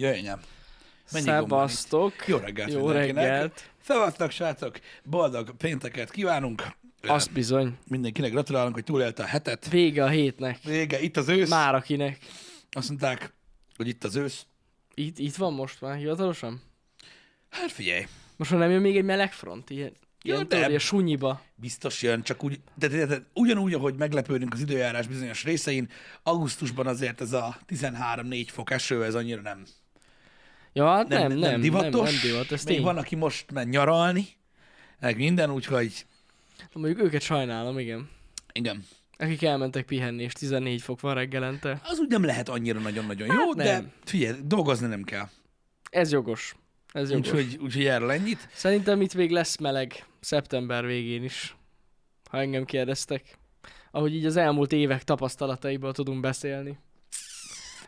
Jöjjön? Szevasztok! Jó reggelt Jó mindenkinek. reggelt! Szevasztok, srácok! Boldog pénteket kívánunk! Azt bizony. Mindenkinek gratulálunk, hogy túlélte a hetet. Vége a hétnek. Vége, itt az ősz. Már akinek. Azt mondták, hogy itt az ősz. Itt, itt van most már hivatalosan? Hát figyelj, Most már nem jön még egy meleg front? Ilyen, Ja, ilyen de- tudod, sunyiba. biztos jön, csak úgy, de, de, de ugyanúgy, ahogy meglepődünk az időjárás bizonyos részein, augusztusban azért ez a 13-4 fok eső, ez annyira nem, Ja, hát nem, nem, nem, nem, divatos. nem, nem divat, ez Még tény. van, aki most ment nyaralni, meg minden, úgyhogy Mondjuk őket sajnálom, igen. igen. Akik elmentek pihenni, és 14 fok van reggelente. Az úgy nem lehet annyira nagyon-nagyon jó, Hát de nem. figyelj, dolgozni nem kell. Ez jogos. Ez jogos. Úgyhogy, úgyhogy erről ennyit. Szerintem itt még lesz meleg szeptember végén is, ha engem kérdeztek. Ahogy így az elmúlt évek tapasztalataiból tudunk beszélni.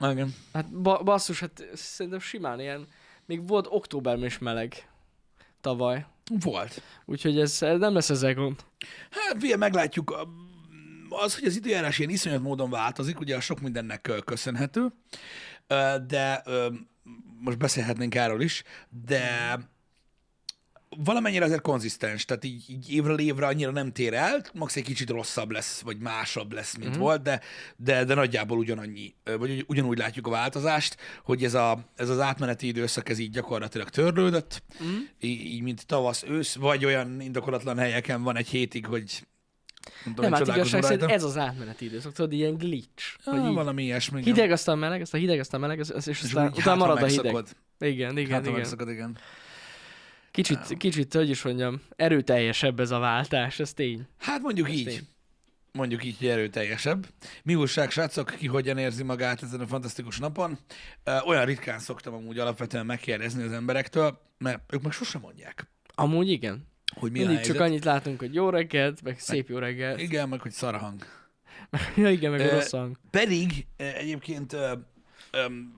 Igen. Hát ba- basszus, hát szerintem simán ilyen, még volt októberben is meleg tavaly. Volt. Úgyhogy ez, nem lesz ezzel gond. Hát figyelj, meglátjuk. Az, hogy az időjárás ilyen iszonyat módon változik, ugye sok mindennek köszönhető, de most beszélhetnénk erről is, de valamennyire azért konzisztens, tehát így, így évről évre annyira nem tér el, max egy kicsit rosszabb lesz, vagy másabb lesz, mint mm-hmm. volt, de, de, de nagyjából ugyanannyi, vagy ugy- ugyanúgy látjuk a változást, hogy ez, a, ez az átmeneti időszak, ez így gyakorlatilag törlődött, mm-hmm. így, így, mint tavasz, ősz, vagy olyan indokolatlan helyeken van egy hétig, hogy nem tudom, Nem, hát igazság szerint ez az átmeneti időszak, tudod, ilyen glitch. Ah, hogy így valami ilyesmi. hideg, aztán meleg, aztán hideg, aztán meleg, és És aztán utána marad a hideg. Igen, igen, Hát, igen. megszokod, igen. Kicsit, kicsit, hogy is mondjam, erőteljesebb ez a váltás, ez tény. Hát mondjuk így. tény. Mondjuk így, hogy erőteljesebb. Mi újság, srácok, ki hogyan érzi magát ezen a fantasztikus napon? Olyan ritkán szoktam amúgy alapvetően megkérdezni az emberektől, mert ők meg sosem mondják, Amúgy igen. hogy mi Mindig csak annyit látunk, hogy jó reggelt, meg szép jó reggelt. Igen, meg hogy szar a hang. Ja, igen, meg rossz hang. Pedig egyébként,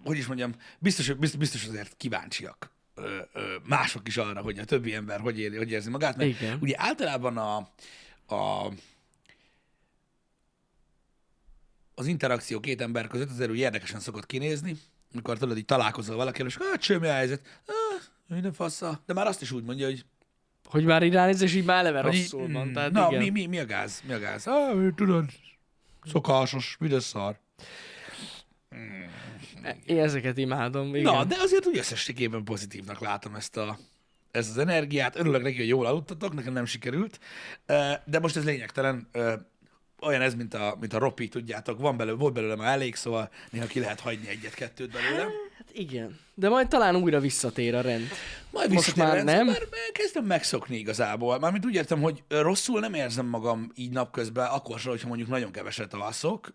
hogy is mondjam, biztos, biztos, biztos azért kíváncsiak ö, ö, mások is arra, hogy a többi ember hogy, éri, hogy érzi magát. Mert Igen. ugye általában a, a az interakció két ember között azért úgy érdekesen szokott kinézni, amikor tudod, így találkozol valakivel, és hát semmi a helyzet, ah, minden fassa, de már azt is úgy mondja, hogy, Hogy már így ránéz, és így már eleve rosszul van. mm, Tehát na, igen. mi, mi, mi, a gáz, mi a gáz? Ah, tudod, szokásos, mi de szar. Én ezeket imádom. Igen. Na, de azért úgy összességében pozitívnak látom ezt a, ezt az energiát. Örülök neki, hogy jól aludtatok, nekem nem sikerült. Ö, De most ez lényegtelen. Ö, Olyan ez, mint a, mint a ropi, tudjátok. Van belőle, volt belőle már elég, szóval néha ki lehet hagyni egyet-kettőt belőle. Hát igen. De majd talán újra visszatér a rend. Majd Most már rendszer, nem? Már már kezdem megszokni igazából. Mármint úgy értem, hogy rosszul nem érzem magam így napközben, akkor sem, hogyha mondjuk nagyon keveset alszok.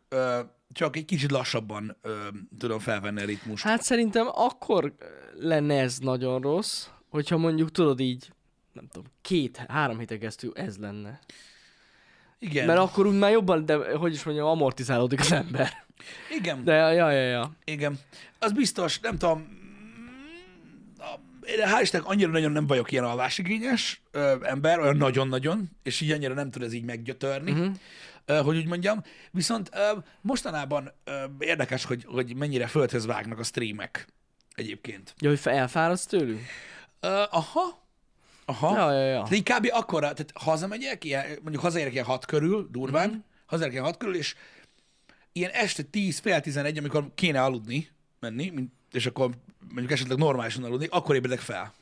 Csak egy kicsit lassabban ö, tudom felvenni a ritmust. Hát szerintem akkor lenne ez nagyon rossz, hogyha mondjuk tudod így, nem tudom, két-három héten keresztül ez lenne. Igen. Mert akkor úgy már jobban, de hogy is mondjam, amortizálódik az ember. Igen. De ja, ja, ja. Igen. Az biztos, nem tudom, én hál' Istennek annyira nagyon nem vagyok ilyen alvásigényes ö, ember, olyan nagyon-nagyon, és így annyira nem tud ez így meggyötörni, uh-huh. Hogy úgy mondjam. Viszont mostanában érdekes, hogy, hogy mennyire földhöz vágnak a streamek egyébként. Ja, hogy elfáradsz tőlük? Aha, aha. Ja, ja, ja. De így kb. akkora, tehát hazamegyek, ilyen, mondjuk hazaérek ilyen hat körül, durván, Mhm. mm-hmm. hazaérek ilyen hat körül, és ilyen este 10, fél 11, amikor kéne aludni, menni, mint, és akkor mondjuk esetleg normálisan aludni, akkor ébredek fel.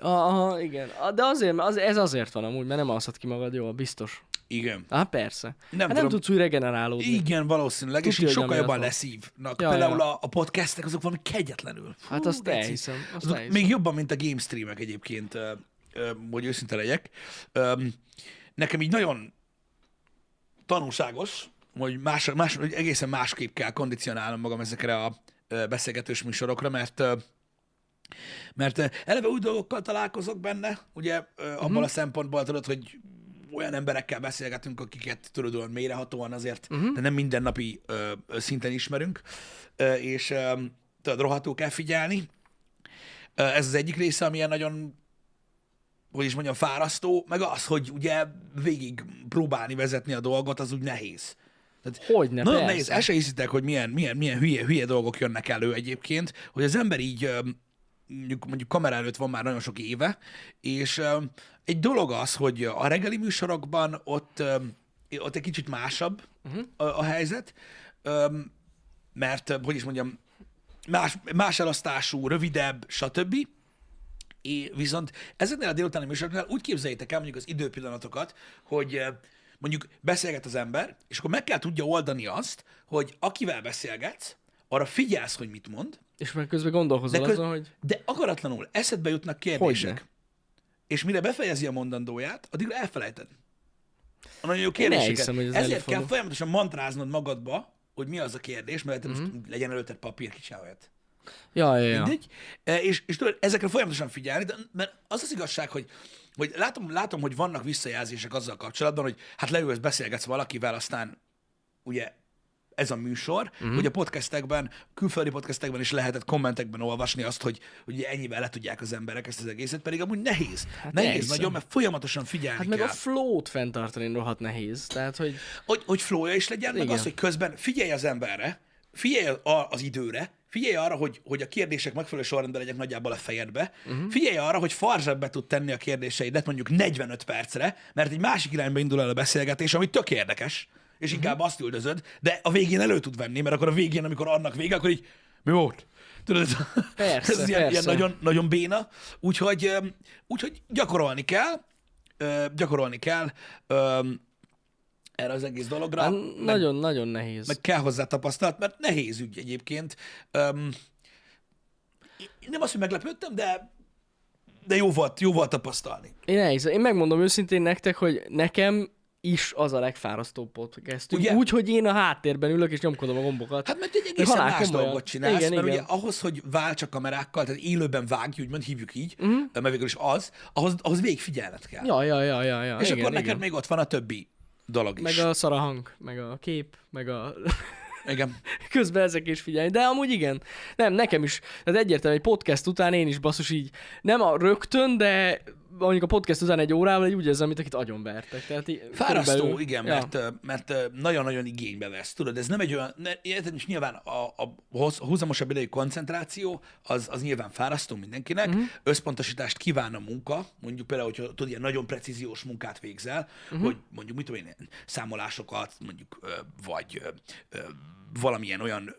Aha, igen. De azért, az, ez azért van amúgy, mert nem alszod ki magad jól, biztos. Igen. Á, persze. Nem hát nem tudsz úgy regenerálódni. Igen, valószínűleg, és Tudja, így hogy sokkal jobban leszívnak. Ja, Például ja. A, podcastek, azok valami kegyetlenül. Fú, Hát azt elhiszem, azt Azok elhiszem. még jobban, mint a game streamek egyébként, hogy őszinte legyek. Nekem így nagyon tanulságos, hogy, más, más, hogy egészen másképp kell kondicionálnom magam ezekre a beszélgetős műsorokra, mert mert eleve új dolgokkal találkozok benne, ugye abban Mhm. a szempontból tudod, hogy olyan emberekkel beszélgetünk, akiket tudod olyan mélyrehatóan azért, uh-huh. de nem mindennapi ö, szinten ismerünk, ö, és ö, tudod, rohadtul kell figyelni. Ö, Ez az egyik része, amilyen nagyon hogy is mondjam, fárasztó, meg az, hogy ugye végig próbálni vezetni a dolgot, az úgy nehéz. Tehát Hogyne, nagyon persze. nehéz, el se hiszitek, hogy milyen, milyen, milyen hülye, hülye dolgok jönnek elő egyébként, hogy az ember így mondjuk, mondjuk kamera előtt van már nagyon sok éve, és egy dolog az, hogy a reggeli műsorokban ott, ott egy kicsit másabb uh-huh. a, a helyzet, mert, hogy is mondjam, más, más elosztású, rövidebb, stb. É, viszont ezeknél a délutáni műsoroknál úgy képzeljétek el mondjuk az időpillanatokat, hogy mondjuk beszélget az ember, és akkor meg kell tudja oldani azt, hogy akivel beszélgetsz, arra figyelsz, hogy mit mond, És meg közben gondolkozol de, köz, azon, hogy de akaratlanul eszedbe jutnak kérdések. Hogyne. És mire befejezi a mondandóját, addigra elfelejted. A nagyon jó kérdéseket. elhiszem, hogy ez Ezért előfordul. kell folyamatosan mantráznod magadba, hogy mi az a kérdés, mert Mhm. mm-hmm. most legyen előtted papír, kicsi olyat. ja, ja, ja. Mindegy. E, És, és tudod, ezekre folyamatosan figyelni, de, mert az az igazság, hogy, hogy látom, látom, hogy vannak visszajelzések azzal kapcsolatban, hogy hát leülsz, beszélgetsz valakivel, aztán ugye ez a műsor, uh-huh. hogy a podcastekben, külföldi podcastekben is lehetett kommentekben olvasni azt, hogy, hogy ennyivel le tudják az emberek ezt az egészet, pedig amúgy nehéz. Hát nehéz elhiszem. nagyon, mert folyamatosan figyelni Hát meg kell. a flow-t fenntartani rohadt nehéz. Tehát, hogy hogy, hogy flója is legyen, meg Igen. az, hogy közben figyelj az emberre, figyelj az időre, figyelj arra, hogy, hogy a kérdések megfelelő sorrendben legyenek nagyjából a fejedbe, uh-huh. figyelj arra, hogy farzsebbe tud tenni a kérdéseidet mondjuk 45 percre, mert egy másik irányba indul el a beszélgetés, ami tök érdekes, és inkább azt üldözöd, de a végén elő tud venni, mert akkor a végén, amikor annak vége, akkor így, mi volt? Tudod, ez, Persze, ez ilyen, ilyen persze. nagyon, nagyon béna, úgyhogy, úgyhogy gyakorolni kell, gyakorolni kell erre az egész dologra. nagyon-nagyon nehéz. meg kell hozzá tapasztalat, mert nehéz ügy egyébként. Nem azt, hogy meglepődtem, de, de jó volt, jó volt tapasztalni. Én elhiszem. Én megmondom őszintén nektek, hogy nekem is az a legfárasztóbb podcast. Ugye? Úgy, hogy én a háttérben ülök és nyomkodom a gombokat. Hát mert egy egészen más komolyan. dolgot csinálsz, Igen, mert igen. ugye ahhoz, hogy válts a kamerákkal, tehát élőben vágj, úgymond hívjuk így, uh-huh. mert végül is az, ahhoz, ahhoz végig figyelned kell. Ja, ja, ja, ja, ja. És igen, akkor neked igen. még ott van a többi dolog is. Meg a szarahang, meg a kép, meg a... Igen. Közben ezek is figyelni. De amúgy igen. Nem, nekem is. Tehát egyértelműen egy podcast után én is basszus így, nem a rögtön, de mondjuk a podcast után egy órával egy úgy érzem, mint akit agyonvertek. Tehát í- Fárasztó, körülbelül- igen, Ja. mert, mert nagyon-nagyon igénybe vesz. Tudod, ez nem egy olyan, ne, és nyilván a, a húzamosabb idejű koncentráció, az, az nyilván fárasztó mindenkinek, uh-huh. összpontosítást kíván a munka, mondjuk például, hogyha tudod, ilyen nagyon precíziós munkát végzel, uh-huh. hogy mondjuk, mit tudom én, számolásokat, mondjuk, vagy valamilyen olyan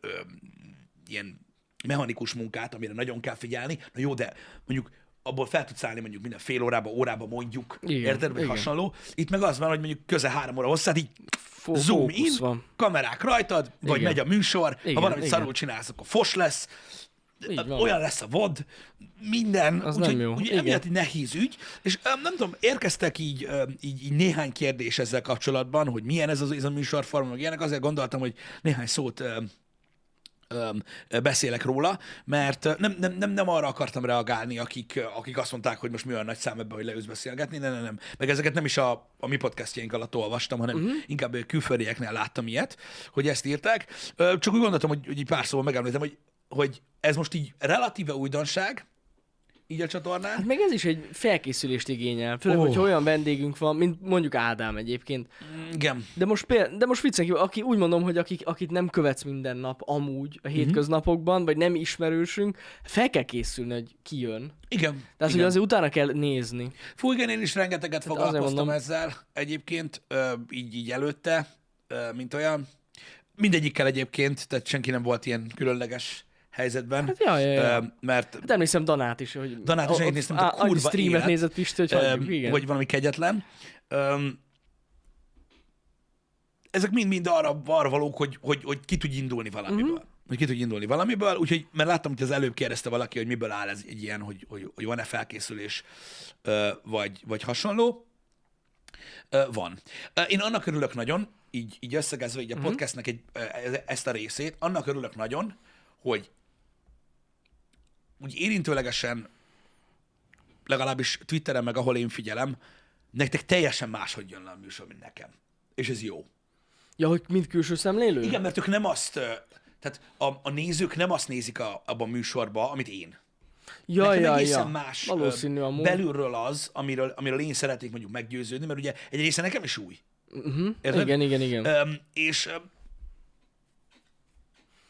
ilyen mechanikus munkát, amire nagyon kell figyelni, na jó, de mondjuk abból fel tudsz állni mondjuk minden fél órába, órába mondjuk, Igen, érted, vagy igen. hasonló. Itt meg az van, hogy mondjuk köze három óra hosszát, így Fó- zoom in, van. kamerák rajtad, vagy Igen. megy a műsor, Igen, ha valamit igen. szarul csinálsz, akkor fos lesz, Így van. olyan lesz a VOD, minden, Az úgyhogy, nem jó. Igen. emiatt egy nehéz ügy, és nem tudom, érkeztek így, így, így néhány kérdés ezzel kapcsolatban, hogy milyen ez, az, ez a műsorforma, meg ilyenek, azért gondoltam, hogy néhány szót beszélek róla, mert nem, nem, nem, nem arra akartam reagálni, akik, akik azt mondták, hogy most mi olyan nagy szám ebben, hogy leülsz beszélgetni, nem, nem, nem. Meg ezeket nem is a, a mi podcastjaink alatt olvastam, hanem uh-huh. inkább külföldieknél láttam ilyet, hogy ezt írták. Csak úgy gondoltam, hogy, hogy pár szóval megemlítem, hogy, hogy ez most így relatíve újdonság, így a csatornán. Hát meg ez is egy felkészülést igényel, főleg, oh. hogyha olyan vendégünk van, mint mondjuk Ádám egyébként. Igen. De most, például, de most viccen kívül, aki úgy mondom, hogy akik, akit nem követsz minden nap amúgy Mhm. a hétköznapokban, vagy nem ismerősünk, fel kell készülni, hogy ki jön. Igen. Tehát, igen. hogy azért utána kell nézni. Fú, igen, én is rengeteget azért foglalkoztam mondom. ezzel egyébként, így, így előtte, mint olyan. Mindegyikkel egyébként, tehát senki nem volt ilyen különleges helyzetben. Hát ja, ja, ja. Mert Hát emlékszem Danát is, hogy Danát is én néztem, a- kurva streamet élet. nézett Pisti, hogy hagyjuk, igen. vagy valami kegyetlen. Ezek mind-mind arra, arra valók, hogy, hogy, hogy ki tudj indulni valamiből. Mhm. Uh-huh. Hogy ki tudj indulni valamiből, úgyhogy, mert láttam, hogy az előbb kérdezte valaki, hogy miből áll ez egy ilyen, hogy, hogy, hogy van-e felkészülés, vagy, vagy hasonló. Van. Én annak örülök nagyon, így, így összegezve így a Mhm. podcastnek egy, ezt a részét, annak örülök nagyon, hogy úgy érintőlegesen, legalábbis Twitteren, meg ahol én figyelem, nektek teljesen máshogy jön le a műsor, mint nekem. És ez jó. Ja, hogy mint külső szemlélő? Igen, mert ők nem azt, tehát a, a nézők nem azt nézik a, abban a műsorban, amit én. ja, Nekem ja, egészen ja. más Valószínű amúgy. belülről az, amiről, amiről én szeretnék mondjuk meggyőződni, mert ugye egy része nekem is új. Uh-huh. Érted? Igen, igen, igen. Öm, és, öm,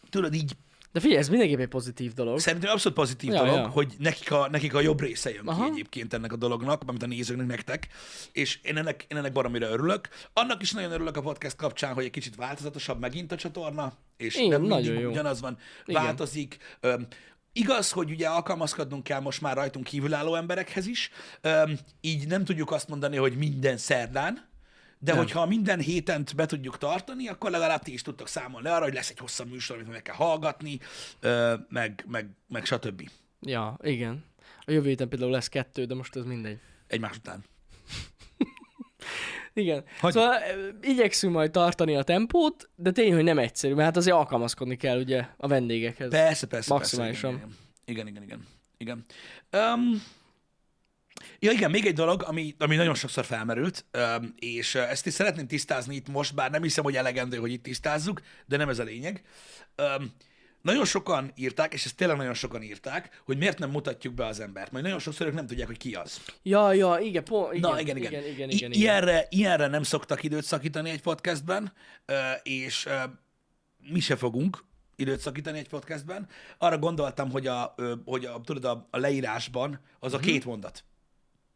tudod így, De figyelj, ez mindenképp egy pozitív dolog. szerintem abszolút pozitív Ja, dolog, ja. hogy nekik a, nekik a jobb része jön Aha. ki egyébként ennek a dolognak, amit a nézőknek nektek, és én ennek, én ennek baromira örülök. Annak is nagyon örülök a podcast kapcsán, hogy egy kicsit változatosabb megint a csatorna, és Igen, nem mindig jó. ugyanaz van, Igen. változik. Öm, Igaz, hogy ugye alkalmazkodnunk kell most már rajtunk kívülálló emberekhez is, öm, így nem tudjuk azt mondani, hogy minden szerdán, de Nem. hogyha minden héten be tudjuk tartani, akkor legalább ti is tudtok számolni arra, hogy lesz egy hosszabb műsor, amit meg kell hallgatni, meg, meg, meg stb. Ja, igen. A jövő héten például lesz kettő, de most ez mindegy. Egymás után. Igen. Hogy-. Szóval igyekszünk majd tartani a tempót, de tény, hogy nem egyszerű, mert hát azért alkalmazkodni kell ugye a vendégekhez. Persze, persze. Maximálisan. Persze, igen, igen, igen. igen. igen. Um, ja, igen, még egy dolog, ami, ami nagyon sokszor felmerült, és ezt is szeretném tisztázni itt most, bár nem hiszem, hogy elegendő, hogy itt tisztázzuk, de nem ez a lényeg. Nagyon sokan írták, és ezt tényleg nagyon sokan írták, hogy miért nem mutatjuk be az embert. Majd nagyon sokszor ők nem tudják, hogy ki az. Ja, ja, igen, po, igen, Na, igen, igen. igen, igen, igen, igen. Ilyenre, ilyenre nem szoktak időt szakítani egy podcastben, és mi se fogunk időt szakítani egy podcastben. Arra gondoltam, hogy a, hogy a, tudod, a, a leírásban az a két mondat.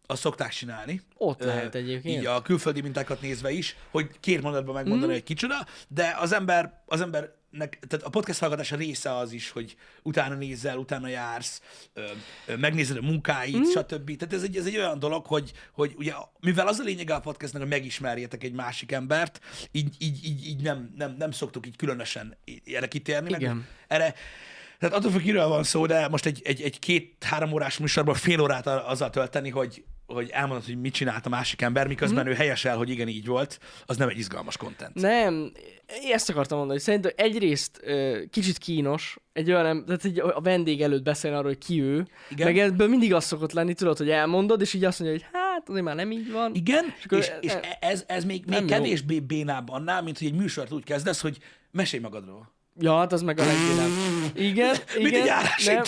Azt szokták csinálni. Ott lehet egyébként. Így a külföldi mintákat nézve is, hogy két mondatban megmondani, Mhm. hogy kicsoda, de az ember, az embernek, tehát a podcast hallgatása része az is, hogy utána nézel, utána jársz, ö, ö, megnézed a munkáit, Mhm. stb. Tehát ez egy, ez egy olyan dolog, hogy, hogy ugye, mivel az a lényege a podcastnak, hogy megismerjetek egy másik embert, így, így, így, így nem, nem, nem szoktuk így különösen erre kitérni. meg Igen. Erre, tehát attól függ, kiről van szó, de most egy, egy, egy két-három órás műsorban fél órát azzal tölteni, hogy, hogy elmondod, hogy mit csinált a másik ember, miközben Mhm. ő helyesel, hogy igen, így volt, az nem egy izgalmas content. Nem, én ezt akartam mondani, hogy szerintem egyrészt kicsit kínos, egy olyan, tehát egy, a vendég előtt beszélni arról, hogy ki ő, Igen. Meg ebből mindig az szokott lenni, tudod, hogy elmondod, és így azt mondja, hogy hát azért már nem így van. Igen, és, akkor és, és nem- ez, ez még, még kevésbé bénább annál, mint hogy egy műsort úgy kezdesz, hogy mesélj magadról. Ja, hát az meg a legbénább. Igen, igen.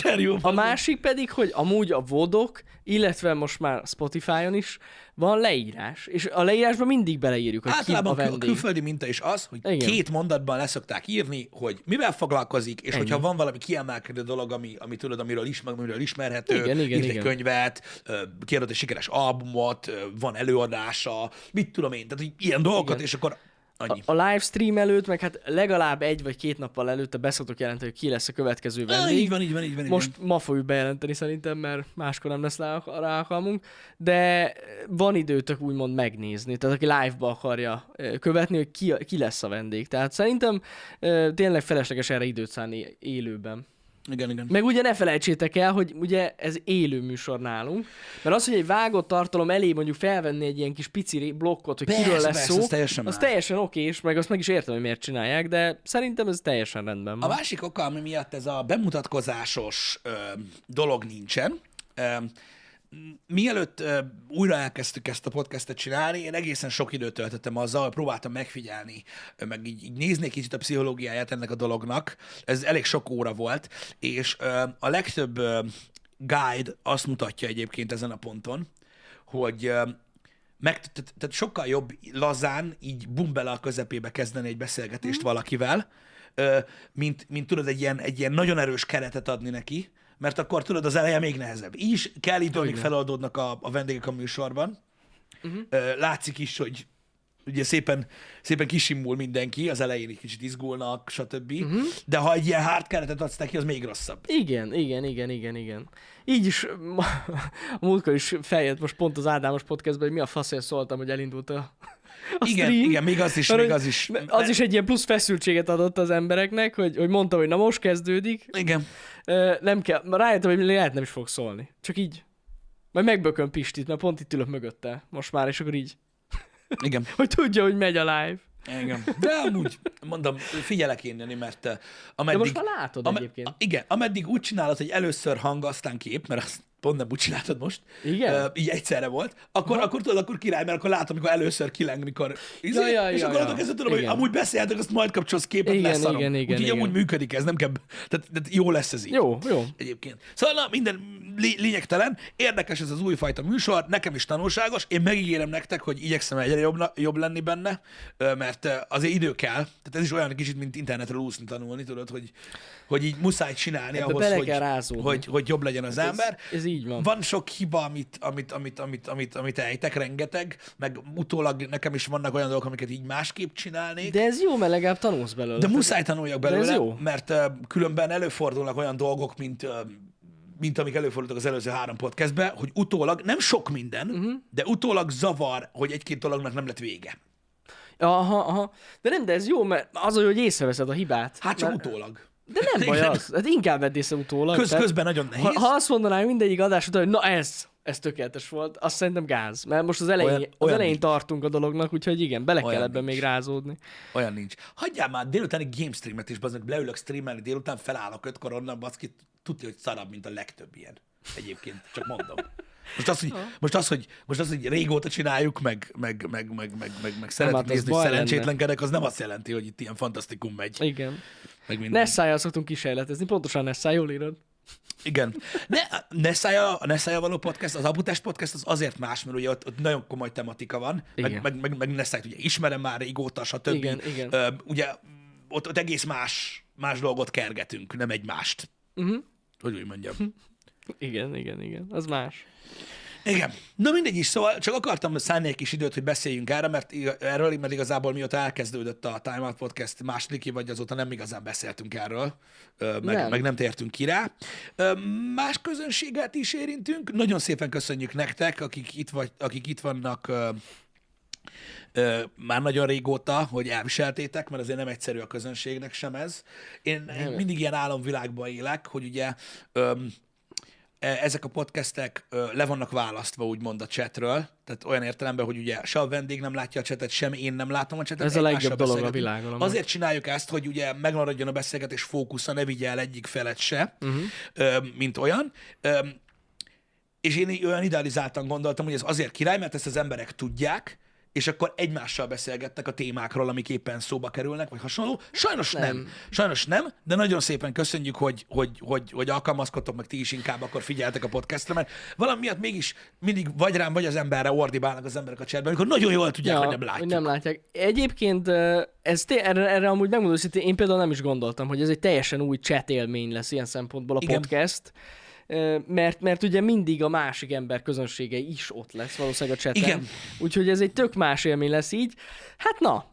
nem. A másik pedig, hogy amúgy a vodok, illetve most már Spotify-on is van leírás, és a leírásban mindig beleírjuk, hogy ki a Általában a külföldi minta is az, hogy Igen. Két mondatban leszokták írni, hogy mivel foglalkozik, és Ennyi. hogyha van valami kiemelkedő dolog, ami, ami tudod, amiről, ismer, amiről ismerhető, Igen, igen, írt egy igen. könyvet, kiadott egy sikeres albumot, van előadása, mit tudom én, tehát hogy ilyen dolgokat, Igen. és akkor annyi. A livestream előtt, meg hát legalább egy vagy két nappal előtte beszoktok jelenteni, hogy ki lesz a következő Ah, vendég. így van, így van, így van. így Most van. ma fogjuk bejelenteni szerintem, mert máskor nem lesz rá rá alkalmunk, de van időtök úgymond megnézni, tehát aki live-ba akarja követni, hogy ki, ki lesz a vendég. Tehát szerintem tényleg felesleges erre időt szállni élőben. Igen, igen. Meg ugye ne felejtsétek el, hogy ugye ez élő műsor nálunk, mert az, hogy egy vágott tartalom elé mondjuk felvenni egy ilyen kis pici blokkot, hogy Persze, kiről lesz persze, szó, az teljesen az teljesen oké, és meg azt meg is értem, hogy miért csinálják, de szerintem ez teljesen rendben A van. másik oka, ami miatt ez a bemutatkozásos ö, dolog nincsen, ö, mielőtt újra elkezdtük ezt a podcastet csinálni, én egészen sok időt töltöttem azzal, hogy próbáltam megfigyelni, meg így, így nézni egy kicsit a pszichológiáját ennek a dolognak. Ez elég sok óra volt, és a legtöbb guide azt mutatja egyébként ezen a ponton, hogy meg, tehát, tehát sokkal jobb lazán, így bum bele a közepébe kezdeni egy beszélgetést valakivel, ö, mint, mint tudod egy ilyen, egy ilyen nagyon erős keretet adni neki, mert akkor tudod, az eleje még nehezebb. Így is kell még Igen. feloldódnak a, a vendégek a műsorban. Uh-huh. Látszik is, hogy ugye szépen, szépen kisimul mindenki, az elején egy kicsit izgulnak, stb. Uh-huh. De ha egy ilyen hard keretet adsz neki, az még rosszabb. Igen, igen, igen, igen, igen. Így is, a múltkor is feljött most pont az Ádámos podcastban, hogy mi a faszért szóltam, hogy elindult a, a Igen, stream. igen, még az is, Mert még az is. Az is egy ilyen plusz feszültséget adott az embereknek, hogy, hogy mondta, hogy na most kezdődik, Igen. Nem kell, rájöttem, hogy lehet nem is fog szólni. Csak így. Majd megbököm Pistit, mert pont itt ülök mögötte most már, és akkor így, Igen. hogy tudja, hogy megy a live. Igen. De amúgy, mondom, figyelek én, Jani, mert eh, De ameddig... most már látod ame- egyébként. Igen, ameddig úgy csinálod, hogy először hang, aztán kép, mert azt pont nem úgy csináltad most, Igen? Ö, így egyszerre volt, akkor, akkor tudod, akkor király, mert akkor látom, amikor először kileng, mikor izé, Ja, ja, és ja, akkor ja. kezdve tudom, hogy Igen. amúgy beszéltek, azt majd kapcsolsz képet, Igen, leszarom. igen, igen, Úgyhogy igen. amúgy működik ez, nem kell, tehát, tehát jó lesz ez így. Jó, jó. Egyébként. Szóval na, minden lé- lényegtelen, érdekes ez az újfajta műsor, nekem is tanulságos, én megígérem nektek, hogy igyekszem egyre jobb, jobb lenni benne, mert azért idő kell, tehát ez is olyan kicsit, mint internetről úszni tanulni, tudod, hogy, hogy így muszáj csinálni Ebbe ahhoz, hogy, hogy, hogy jobb legyen az ember. Ez, ez így van. Van sok hiba, amit, amit, amit, amit, amit, amit ejtek, rengeteg, meg utólag nekem is vannak olyan dolgok, amiket így másképp csinálnék. De ez jó, mert legalább tanulsz belőle. De muszáj tanuljak ez belőle, jó. mert uh, különben előfordulnak olyan dolgok, mint, uh, mint amik előfordultak az előző három podcastben, hogy utólag, nem sok minden, uh-huh. de utólag zavar, hogy egy-két dolognak nem lett vége. Aha, aha. De nem, de ez jó, mert az, hogy észreveszed a hibát. Hát csak mert... utólag. De nem baj az. Hát inkább vedd észre utólag. Köz, tehát- közben nagyon nehéz. Ha, ha azt mondanám mindegyik adás után, hogy na ez, ez tökéletes volt, azt szerintem gáz. Mert most az elején, Olyan- olyan, az olyan elején nincs. tartunk a dolognak, úgyhogy igen, bele Olyan kell ebben nincs. még rázódni. Olyan nincs. Hagyjál már délutáni game streamet is, bazd meg leülök streamelni délután, felállok ötkor onnan, baszki, tudja, hogy szarabb, mint a legtöbb ilyen. Egyébként, csak mondom. Most az, hogy, most az, hogy, most az, hogy régóta csináljuk, meg, meg, meg, meg, meg, meg, meg szeretjük hát az nézni, hogy szerencsétlenkedek, az nem azt jelenti, hogy itt ilyen fantasztikum megy. Igen. Meg minden. Nessájjal szoktunk kísérletezni, pontosan Nessai, jól írod. Igen. Ne, Nessája, a Nessája való podcast, az Abutás podcast az azért más, mert ugye ott, ott nagyon komoly tematika van, Igen. meg, meg, meg, meg Nessájt ugye ismerem már régóta, stb. Igen, igen. Ö, ugye ott, ott egész más, más dolgot kergetünk, nem egymást. Uh-huh. Hogy úgy mondjam. Igen, igen, igen. Az más. Igen. Na mindegy is, szóval csak akartam szállni egy kis időt, hogy beszéljünk erre, mert erről, mert igazából mióta elkezdődött a Time Out Podcast második vagy azóta nem igazán beszéltünk erről, meg nem, meg nem tértünk ki rá. Más közönséget is érintünk. Nagyon szépen köszönjük nektek, akik itt, vagy, akik itt vannak ö, már nagyon régóta, hogy elviseltétek, mert azért nem egyszerű a közönségnek sem ez. Én, én mindig ilyen álomvilágban élek, hogy ugye öm, ezek a podcastek le vannak választva, úgymond a chatről, tehát olyan értelemben, hogy ugye se a vendég nem látja a chatet, sem én nem látom a chatet. Ez a legjobb dolog a világon. Azért csináljuk ezt, hogy ugye megmaradjon a beszélgetés fókusza, ne vigye el egyik felet se, uh-huh. mint olyan. És én olyan idealizáltan gondoltam, hogy ez azért király, mert ezt az emberek tudják, és akkor egymással beszélgettek a témákról, amik éppen szóba kerülnek, vagy hasonló. Sajnos nem. nem. Sajnos nem, de nagyon szépen köszönjük, hogy, hogy, hogy, hogy alkalmazkodtok, meg ti is inkább akkor figyeltek a podcastra, mert valami miatt mégis mindig vagy rám, vagy az emberre ordibálnak az emberek a chatben, amikor nagyon jól tudják, hogy nem látjuk. Hogy nem látják. Egyébként ez té- erre, erre amúgy megmondom, hogy én például nem is gondoltam, hogy ez egy teljesen új chat élmény lesz ilyen szempontból a Igen. podcast. Mert, mert ugye mindig a másik ember közönsége is ott lesz valószínűleg a chaten. Igen. Úgyhogy ez egy tök más élmény lesz így. Hát na,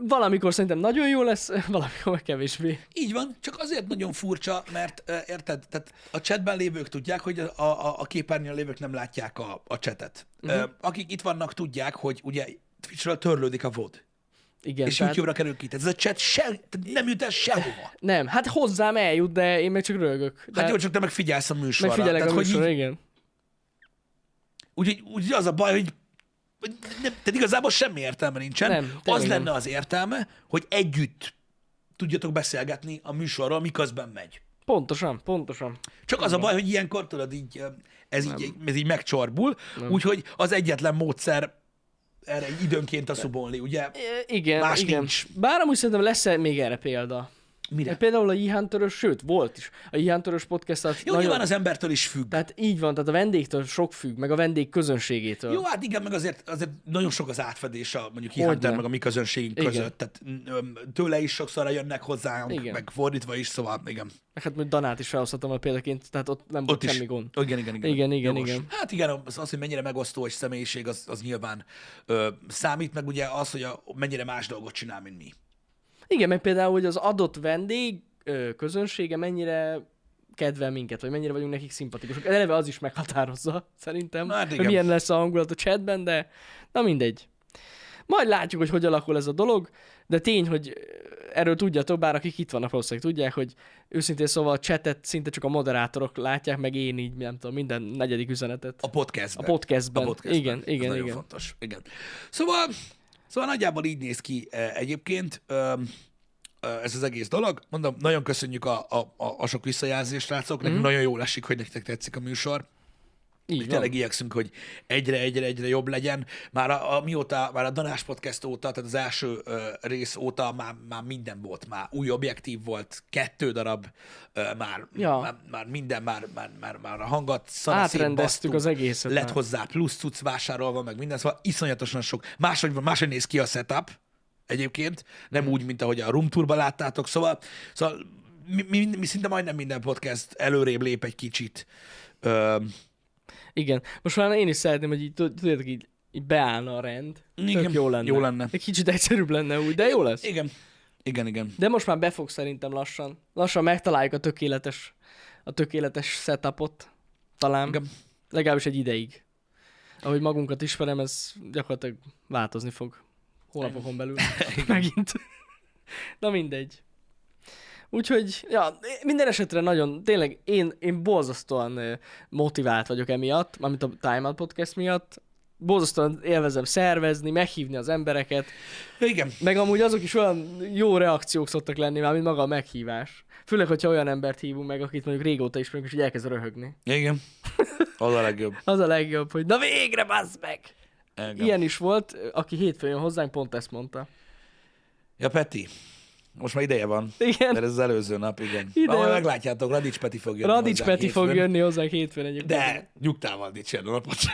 valamikor szerintem nagyon jó lesz, valamikor meg kevésbé. Így van, csak azért nagyon furcsa, mert érted, tehát a chatben lévők tudják, hogy a, a, a képernyőn lévők nem látják a, a chatet. Uh-huh. Uh, akik itt vannak, tudják, hogy ugye Twitchről törlődik a VOD, Igen, és tehát YouTube-ra kerül ki. Tehát ez a chat se, tehát nem jut el sehova. nem, hát hozzám eljut, de én meg csak rögök. Hát jó, csak te meg figyelsz a műsorra. megfigyelek tehát, a műsorra, így, igen. úgy, úgy, az a baj, hogy nem, tehát igazából semmi értelme nincsen. Nem, az lenne nem. az értelme, hogy együtt tudjatok beszélgetni a műsorról, miközben megy. Pontosan, pontosan. Csak az a baj, hogy ilyenkor tudod, így, ez, így, ez így megcsorbul, úgyhogy az egyetlen módszer erre időnként a szubolni, ugye? Igen, Más igen. nincs. Bár amúgy szerintem lesz még erre példa. Mire? Mert például a Ihantörös, sőt, volt is. A Ihantörös podcast az Jó, nyilván az embertől is függ. Tehát így van, tehát a vendégtől sok függ, meg a vendég közönségétől. Jó, hát igen, meg azért, azért nagyon sok az átfedés a mondjuk. Hunter meg a mi közönségünk Igen. között. Tehát tőle is sokszor jönnek hozzánk, Igen. meg fordítva is, szóval igen. Meg hát mondjuk Danát is felhozhatom a példaként, tehát ott nem volt is. semmi gond. Igen, igen, igen. Igen, igen, Jogos. igen. Hát igen, az, az, hogy mennyire megosztó egy személyiség, az, az nyilván ö, számít, meg ugye az, hogy a, mennyire más dolgot csinál, mint mi. Igen, meg például, hogy az adott vendég ö, közönsége mennyire kedvel minket, vagy mennyire vagyunk nekik szimpatikusok. Eleve az is meghatározza, szerintem, hát hogy igen. milyen lesz a hangulat a chatben, de na mindegy. Majd látjuk, hogy hogy alakul ez a dolog, de tény, hogy erről tudjatok, bár akik itt vannak valószínűleg tudják, hogy őszintén szóval a chatet szinte csak a moderátorok látják, meg én így, nem tudom, minden negyedik üzenetet. A podcastben. A podcastben. A podcastben. Igen, Ez igen, nagyon igen. fontos. Igen. Szóval, szóval nagyjából így néz ki eh, egyébként ez az egész dolog. Mondom, nagyon köszönjük a, a, a, a sok visszajelzést, srácok. Nekünk Mhm. nagyon jól esik, hogy nektek tetszik a műsor. Így és tényleg igyekszünk, hogy egyre, egyre, egyre jobb legyen. Már a, a mióta, már a Danás Podcast óta, tehát az első ö, rész óta már, már minden volt, már új objektív volt, kettő darab, ö, már, Ja. már, már, minden, már, már, már, már a hangat Átrendeztük az egészet Lett már. hozzá plusz cucc vásárolva, meg minden, szóval iszonyatosan sok. Máshogy, máshogy néz ki a setup, egyébként, nem úgy, mint ahogy a Room Tourban láttátok, szóval, szóval mi, mi, mi szinte majdnem minden podcast előrébb lép egy kicsit. Ö, Igen. Most már én is szeretném, hogy így, tud- tudjátok, így, így beállna a rend. Igen, Tök jó lenne. jó lenne. Egy kicsit egyszerűbb lenne úgy, de jó lesz. igen, igen, igen. De most már befog szerintem lassan. Lassan megtaláljuk a tökéletes, a tökéletes setupot. Talán. igen. Legalábbis egy ideig. Ahogy magunkat ismerem, ez gyakorlatilag változni fog. Hónapokon belül. Megint. Na mindegy. Úgyhogy, ja, minden esetre nagyon, tényleg én, én borzasztóan motivált vagyok emiatt, mármint a Time Out Podcast miatt. Borzasztóan élvezem szervezni, meghívni az embereket, Igen, meg amúgy azok is olyan jó reakciók szoktak lenni már, mint maga a meghívás. Főleg, hogyha olyan embert hívunk meg, akit mondjuk régóta ismerünk, és így elkezd röhögni. igen. Az a legjobb. Az a legjobb, hogy na végre, bazd meg! Igen. Ilyen is volt, aki hétfőn jön hozzánk, pont ezt mondta. Ja, Peti. Most már ideje van. Igen. Mert ez az előző nap, igen. Ideje Na, meglátjátok, Radics Peti fog jönni Radics hozzánk Peti fog hétfőn. jönni hozzánk hétfőn egyébként. De nyugtával dicsérni a napot.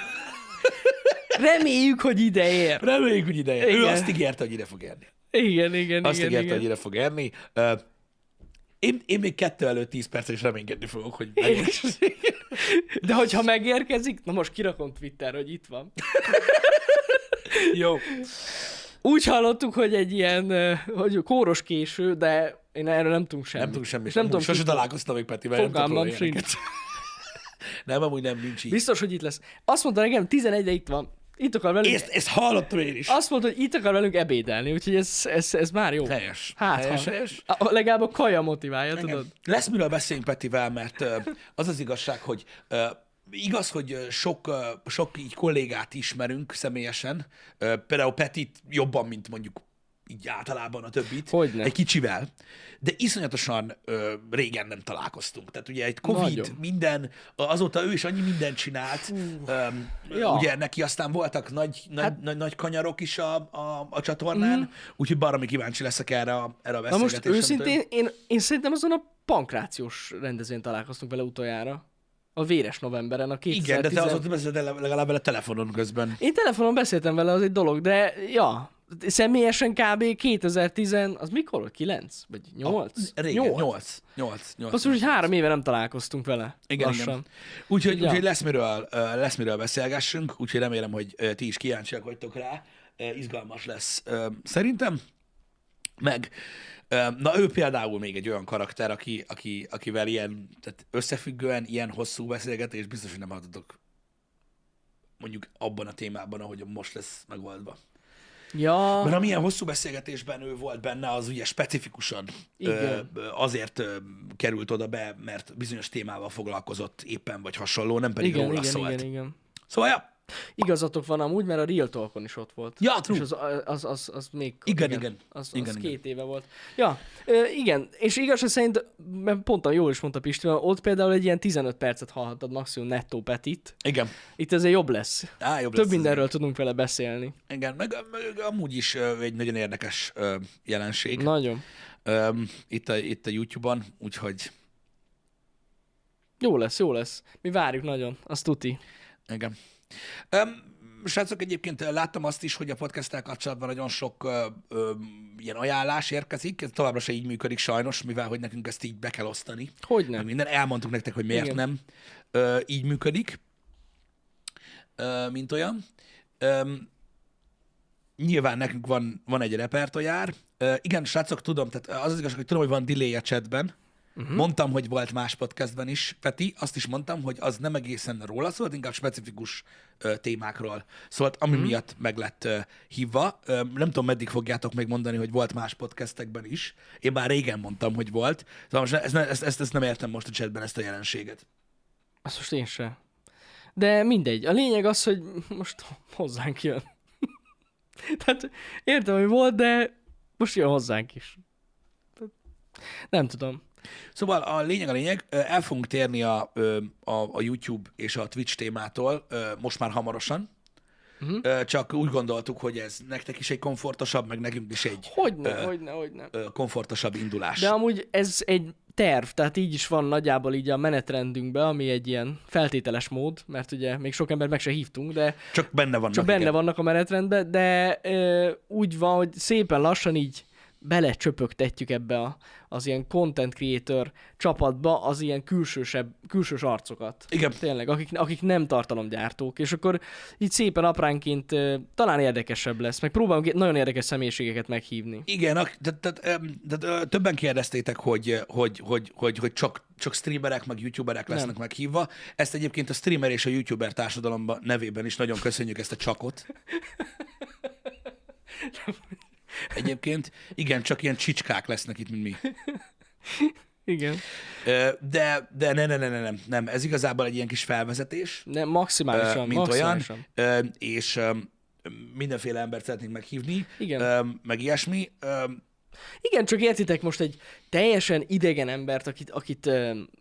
Reméljük, hogy ide ér. Reméljük, hogy ideje. Ő Igen. azt ígérte, hogy ide fog érni. Igen, igen, Azt igen, ígérte, igen. hogy ide fog érni. Ö, Én, én még kettő előtt 10 percre is reménykedni fogok, hogy megérkezik. De hogyha megérkezik, na most kirakom Twitter, hogy itt van. Jó. Úgy hallottuk, hogy egy ilyen, hogy kóros késő, de én erről nem tudunk semmit. Nem tudunk semmit. Nem tudom, Sose találkoztam még Petivel. Fogalmam sincs. Nem, amúgy nem, nincs így. Biztos, hogy itt lesz. Azt mondta nekem, 11-re itt van. Itt akar velünk. Ezt, ezt hallottam én is. Azt mondta, hogy itt akar velünk ebédelni, úgyhogy ez, ez, ez már jó. Helyes. Hát, helyes, ha. helyes. A, legalább a kaja motiválja, Igen. tudod? Lesz miről beszéljünk Petivel, mert az az igazság, hogy ö, igaz, hogy ö, sok, ö, sok így kollégát ismerünk személyesen, Ö, például Petit jobban, mint mondjuk így általában a többit, Hogyne. egy kicsivel, de iszonyatosan ö, régen nem találkoztunk. Tehát ugye egy Covid, Nagyon. minden, azóta ő is annyi mindent csinált, Öm, Ja. ugye neki aztán voltak nagy, nagy, hát, nagy, nagy kanyarok is a, a, a csatornán, mm. úgyhogy baromi kíváncsi leszek erre a, erre a Na beszélgetésre. most amit ő- őszintén, én, én szerintem azon a pankrációs rendezvényen találkoztunk vele utoljára. A véres novemberen, a 2010... Igen, de te azóta beszéltél legalább vele telefonon közben. Én telefonon beszéltem vele, az egy dolog, de ja, személyesen kb. 2010, az mikor volt? 9? Vagy 8? Régen, 8. 8. 8. Azt hogy három éve nem találkoztunk vele. igen, lassan. igen. Úgyhogy, Ja. úgyhogy lesz, miről, lesz miről beszélgessünk, úgyhogy remélem, hogy ti is kíváncsiak vagytok rá. Izgalmas lesz szerintem. Meg, na ő például még egy olyan karakter, aki, aki, akivel ilyen, tehát összefüggően ilyen hosszú beszélgetés biztos, hogy nem halltatok mondjuk abban a témában, ahogy most lesz megoldva. Ja, Mert amilyen hosszú beszélgetésben ő volt benne, az ugye specifikusan Igen. ö, azért ö, került oda be, mert bizonyos témával foglalkozott éppen, vagy hasonló, nem pedig igen, róla igen, szólt. igen, igen. Szóval, ja, Igazatok van amúgy, mert a Real Talkon is ott volt. Ja, true. És az, az, az, az még... Igen, igen. Az, Igen, az igen. két éve volt. Ja, igen. És igazság szerint, mert pont a jól is mondta Pisti, ott például egy ilyen 15 percet hallhattad maximum nettó Petit. igen. Itt ezért jobb lesz. Á, jobb Több lesz mindenről tudunk vele beszélni. Igen, meg, meg amúgy is egy nagyon érdekes jelenség Nagyon. itt, a, itt a YouTube-on, úgyhogy Jó lesz, jó lesz. Mi várjuk nagyon, azt tuti. Igen. Um, srácok, egyébként láttam azt is, hogy a podcasttel kapcsolatban nagyon sok ö, ö, ilyen ajánlás érkezik. Ez továbbra se így működik sajnos, mivel hogy nekünk ezt így be kell osztani. Hogy nem? minden. Elmondtuk nektek, hogy miért Igen. nem ö, így működik, ö, mint olyan. Ö, nyilván nekünk van, van egy repertoár. Ö, igen, srácok, tudom, tehát az az igazság, hogy tudom, hogy van delay a chatben. Uh-huh. Mondtam, hogy volt más podcastben is, Peti, azt is mondtam, hogy az nem egészen róla szólt, inkább specifikus ö, témákról szólt, ami uh-huh. miatt meg lett ö, hívva. Ö, nem tudom, meddig fogjátok még mondani, hogy volt más podcastekben is. Én már régen mondtam, hogy volt. Szóval most ezt, ezt, ezt, ezt nem értem most a chatben, ezt a jelenséget. Azt most én sem. De mindegy. A lényeg az, hogy most hozzánk jön. Tehát értem, hogy volt, de most jön hozzánk is. Nem tudom. Szóval a lényeg a lényeg, el fogunk térni a, a, a YouTube és a Twitch témától most már hamarosan. Uh-huh. Csak úgy gondoltuk, hogy ez nektek is egy komfortosabb, meg nekünk is egy Hogyne, Ö. hogyne, hogyne. ö, komfortosabb indulás. De amúgy ez egy terv, tehát így is van nagyjából így a menetrendünkben, ami egy ilyen feltételes mód, mert ugye még sok ember meg se hívtunk, de Csak benne vannak. csak benne igen. vannak a menetrendben, de ö, úgy van, hogy szépen lassan így belecsöpögtetjük ebbe a, az ilyen content creator csapatba az ilyen külsősebb, külsős arcokat. Igen. Tényleg, akik, akik nem tartalomgyártók, és akkor így szépen apránként talán érdekesebb lesz, meg próbálunk nagyon érdekes személyiségeket meghívni. Igen, tehát, tehát, tehát többen kérdeztétek, hogy, hogy, hogy, hogy, hogy csak, csak streamerek, meg youtuberek lesznek Nem. meghívva. Ezt egyébként a streamer és a youtuber társadalomban nevében is nagyon köszönjük ezt a csakot. Egyébként, igen, csak ilyen csicskák lesznek itt, mint mi. Igen. De, de ne, ne, ne, ne, nem, nem, ez igazából egy ilyen kis felvezetés, Ne, ö, maximálisan, mint olyan, maximálisan. ö, és mindenféle embert szeretnénk meghívni, Igen. meg ilyesmi. Igen, csak értitek most egy teljesen idegen embert, akit, akit,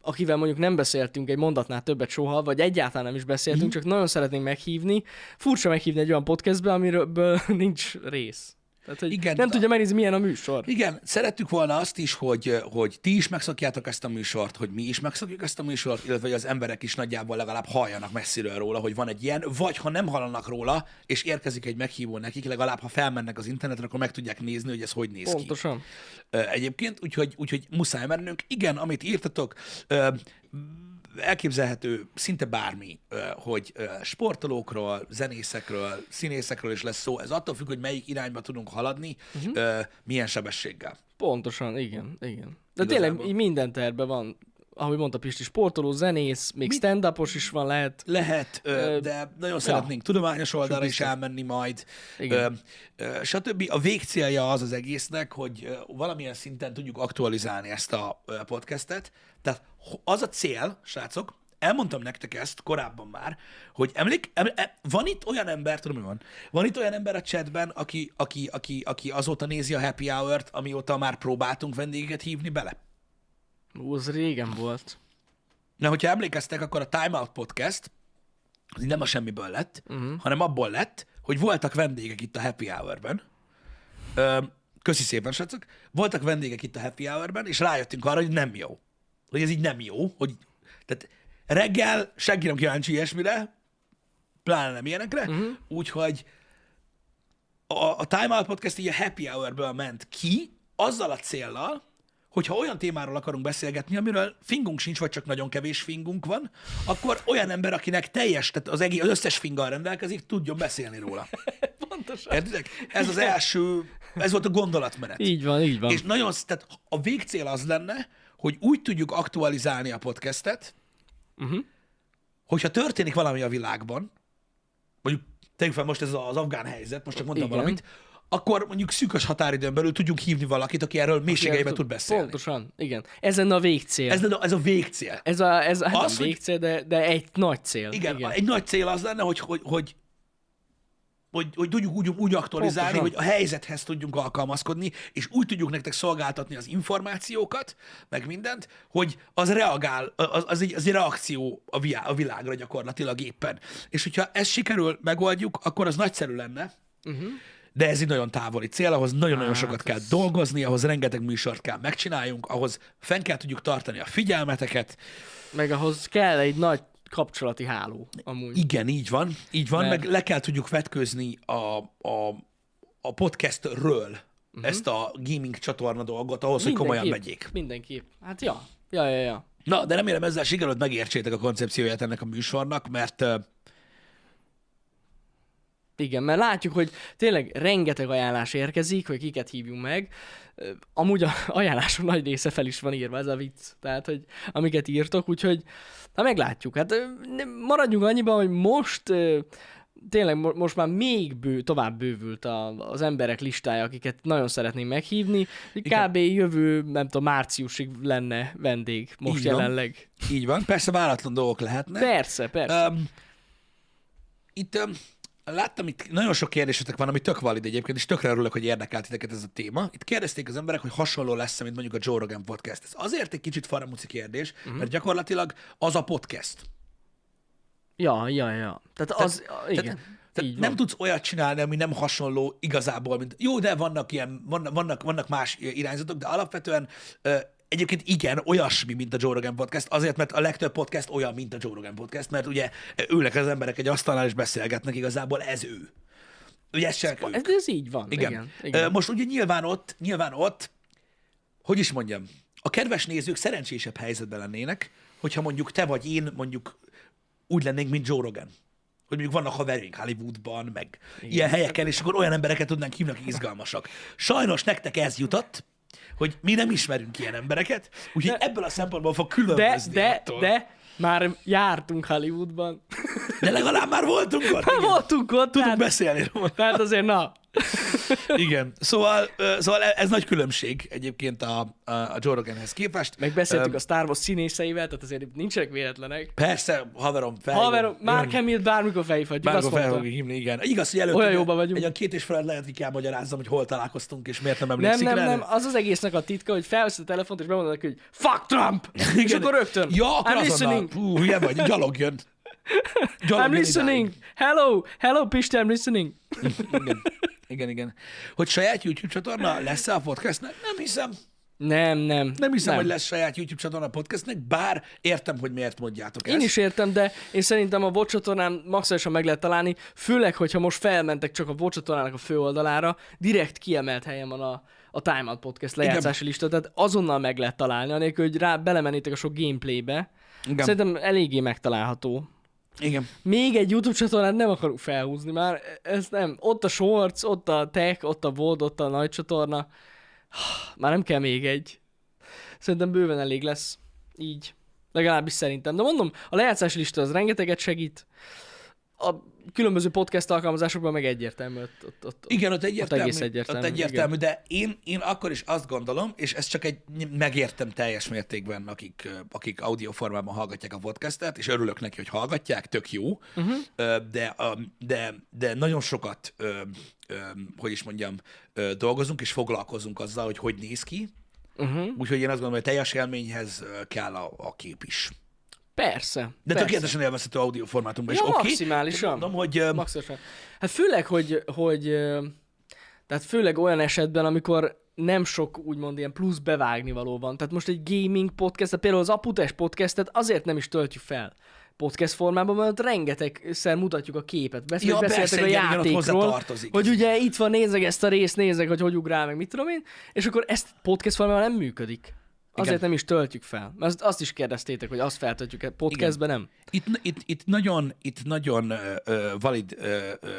akivel mondjuk nem beszéltünk egy mondatnál többet soha, vagy egyáltalán nem is beszéltünk, Mhm. csak nagyon szeretnénk meghívni. Furcsa meghívni egy olyan podcastbe, amiről nincs rész. Tehát, hogy Igen, nem tudja megnézni, milyen a műsor. Igen, szerettük volna azt is, hogy, hogy ti is megszokjátok ezt a műsort, hogy mi is megszokjuk ezt a műsort, illetve hogy az emberek is nagyjából legalább halljanak messziről róla, hogy van egy ilyen, vagy ha nem hallanak róla, és érkezik egy meghívó nekik, legalább ha felmennek az internetre, akkor meg tudják nézni, hogy ez hogy néz ki. Pontosan. Egyébként, úgyhogy, úgyhogy muszáj mennünk. Igen, amit írtatok, elképzelhető szinte bármi, hogy sportolókról, zenészekről, színészekről is lesz szó. Ez attól függ, hogy melyik irányba tudunk haladni, uh-huh. milyen sebességgel. Pontosan, igen, igen. De Igazából. tényleg így minden terve van. Ahogy mondta Pisti, sportoló, zenész, még stand is van, lehet. Lehet, ö, de nagyon szeretnénk tudományos oldalra is elmenni majd, Igen. Ö, ö, stb. A végcélja az az egésznek, hogy valamilyen szinten tudjuk aktualizálni ezt a podcastet. Tehát az a cél, srácok, elmondtam nektek ezt korábban már, hogy emlék, em, em, van itt olyan ember, tudom, mi van, van itt olyan ember a chatben, aki, aki, aki, aki azóta nézi a happy hour-t, amióta már próbáltunk vendégeket hívni bele. Ú, az régen volt. Na, hogyha emlékeztek, akkor a Time Out Podcast az nem a semmiből lett, uh-huh. hanem abból lett, hogy voltak vendégek itt a Happy Hour-ben. Ö, köszi szépen, srácok. Voltak vendégek itt a Happy Hour-ben, és rájöttünk arra, hogy nem jó. Hogy ez így nem jó. Hogy, tehát reggel senki nem kíváncsi ilyesmire, pláne nem ilyenekre, uh-huh. úgyhogy a, a Time Out Podcast így a Happy Hour-ből ment ki, azzal a céllal, hogyha olyan témáról akarunk beszélgetni, amiről fingunk sincs, vagy csak nagyon kevés fingunk van, akkor olyan ember, akinek teljes, tehát az, egész, az összes finggal rendelkezik, tudjon beszélni róla. Pontosan. Értitek? Ez az első, ez volt a gondolatmenet. Így van, így van. És nagyon, tehát a végcél az lenne, hogy úgy tudjuk aktualizálni a podcastet, Uh-huh. hogyha történik valami a világban, mondjuk tegyük fel most ez az afgán helyzet, most csak mondtam Igen. valamit, akkor mondjuk szűkös határidőn belül tudjunk hívni valakit, aki erről mélységeiben tud beszélni. Pontosan, igen. Ez lenne a végcél. Ez, a- ez a végcél. Ez a, ez a hát Az, nem végcél, de, de egy nagy cél. Igen, igen. egy nagy cél az lenne, hogy, hogy, hogy hogy, hogy tudjuk úgy, úgy aktualizálni, Pontosan. hogy a helyzethez tudjunk alkalmazkodni, és úgy tudjuk nektek szolgáltatni az információkat, meg mindent, hogy az reagál, az, az, egy, az egy reakció a, viá, a világra gyakorlatilag éppen. És hogyha ezt sikerül megoldjuk, akkor az nagyszerű lenne, uh-huh. De ez egy nagyon távoli cél, ahhoz nagyon-nagyon Hát sokat kell dolgozni, ahhoz rengeteg műsort kell megcsináljunk, ahhoz fenn kell tudjuk tartani a figyelmeteket, Meg ahhoz kell egy nagy kapcsolati háló, amúgy. Igen, így van, így van, Mert- meg le kell tudjuk vetkőzni a, a, a podcastről uh-huh. ezt a gaming csatorna dolgot ahhoz, hogy komolyan megyék. Mindenképp. Hát ja. Ja, ja, ja. Na, de remélem ezzel sikerült megértsétek a koncepcióját ennek a műsornak, mert Igen, mert látjuk, hogy tényleg rengeteg ajánlás érkezik, hogy kiket hívjunk meg. Amúgy a ajánlások nagy része fel is van írva, ez a vicc. Tehát, hogy amiket írtok, úgyhogy hát meglátjuk. Hát maradjunk annyiban, hogy most tényleg mo- most már még bő, tovább bővült a, az emberek listája, akiket nagyon szeretnénk meghívni. Igen. Kb. jövő, nem tudom, márciusig lenne vendég most Így van. jelenleg. így van. Persze váratlan dolgok lehetnek. Persze, persze. Um, itt um, láttam itt nagyon sok kérdésetek van, ami tök valid egyébként, és tökre örülök, hogy érdekelt titeket ez a téma. Itt kérdezték az emberek, hogy hasonló lesz, mint mondjuk a Joe Rogan podcast. Ez azért egy kicsit faramuci kérdés, uh-huh. mert gyakorlatilag az a podcast. Ja, ja, ja. Tehát az, igen. Tehát, tehát nem van. tudsz olyat csinálni, ami nem hasonló igazából, mint jó, de vannak ilyen, vannak, vannak, vannak más irányzatok, de alapvetően egyébként igen, olyasmi, mint a Joe Rogan podcast, azért, mert a legtöbb podcast olyan, mint a Joe Rogan podcast, mert ugye ülnek az emberek egy asztalnál és beszélgetnek, igazából ez ő. Ugye ez csak. Ez, ez így van. Igen. Igen. Igen. Most ugye nyilván ott, nyilván ott, hogy is mondjam, a kedves nézők szerencsésebb helyzetben lennének, hogyha mondjuk te vagy én mondjuk úgy lennénk, mint Joe Rogan. Hogy mondjuk vannak haverjaink Hollywoodban, meg Igen. ilyen helyeken, és akkor olyan embereket tudnánk hívni, akik izgalmasak. Sajnos nektek ez jutott, hogy mi nem ismerünk ilyen embereket, úgyhogy De- ebből a szempontból fog De, különbözni de, attól. de, már jártunk Hollywoodban. de legalább már voltunk ott. Igen. voltunk ott, Tudunk tehát, beszélni róla. tehát azért na. Igen. Szóval, szóval ez nagy különbség egyébként a, a, a Joe Roganhez képest. Megbeszéltük Ö, a Star Wars színészeivel, tehát azért nincsenek véletlenek. Persze, haverom, fel. Haverom, Mark Hamill bármikor Bármikor azt mondta. hívni, igen. Igaz, hogy előtt Olyan jóban vagyunk. Egy olyan két és felett lehet, hogy kell magyarázzam, hogy hol találkoztunk, és miért nem Nem, emlékszik nem, rá. nem, az az egésznek a titka, hogy felveszed a telefont, és bemondod neki, hogy fuck Trump! és Igen. akkor rögtön, Ja, akkor I'm listening, Hú, hülye vagy, gyalog jön. Gyalog I'm listening, hello, hello Piste, I'm listening. idáig. Igen. igen, igen. Hogy saját YouTube csatorna lesz-e a podcastnek? Nem hiszem. Nem, nem. Nem hiszem, hogy lesz saját YouTube csatorna a podcastnek, bár értem, hogy miért mondjátok ezt. Én is értem, de én szerintem a VOD csatornán maximálisan meg lehet találni, főleg, hogyha most felmentek csak a VOD csatornának a főoldalára, direkt kiemelt helyen van a, a Time Out Podcast lejátszási lista, tehát azonnal meg lehet találni, anélkül, hogy rá belemennétek a sok gameplaybe. Igen. Szerintem eléggé megtalálható. Igen. Még egy YouTube csatornát nem akarok felhúzni már, ez nem. Ott a Shorts, ott a Tech, ott a VOD, ott a nagy csatorna. Már nem kell még egy. Szerintem bőven elég lesz. Így. Legalábbis szerintem. De mondom, a lejátszási lista az rengeteget segít. A különböző podcast alkalmazásokban meg egyértelmű. Ott, ott, ott, Igen, ott egyértelmű, egész egyértelmű, Ott egyértelmű de én, én akkor is azt gondolom, és ez csak egy megértem teljes mértékben, akik, akik audio formában hallgatják a podcastet, és örülök neki, hogy hallgatják, tök jó, uh-huh. de, de, de nagyon sokat, hogy is mondjam, dolgozunk, és foglalkozunk azzal, hogy hogy néz ki, Uh-huh. úgyhogy én azt gondolom, hogy teljes élményhez kell a, a kép is. Persze. De persze. tökéletesen élvezhető audio formátumban is. Ja, oké. maximálisan. Mondom, hogy Maximálisan. Hát főleg, hogy, hogy tehát főleg olyan esetben, amikor nem sok úgymond ilyen plusz bevágni való van. Tehát most egy gaming podcast, például az Aputes podcastet azért nem is töltjük fel podcast formában, mert rengetegszer mutatjuk a képet. Beszél, Ja, beszéltek persze, a igen, igen, játékról, hozzátartozik. hogy ugye itt van, nézek ezt a részt, nézek, hogy hogy ugrál, meg mit tudom én, és akkor ezt podcast formában nem működik. Azért Igen. nem is töltjük fel. Mert azt- is kérdeztétek, hogy azt feltöltjük podcastben, nem? Itt, itt, itt nagyon, itt nagyon ö, valid, ö, ö,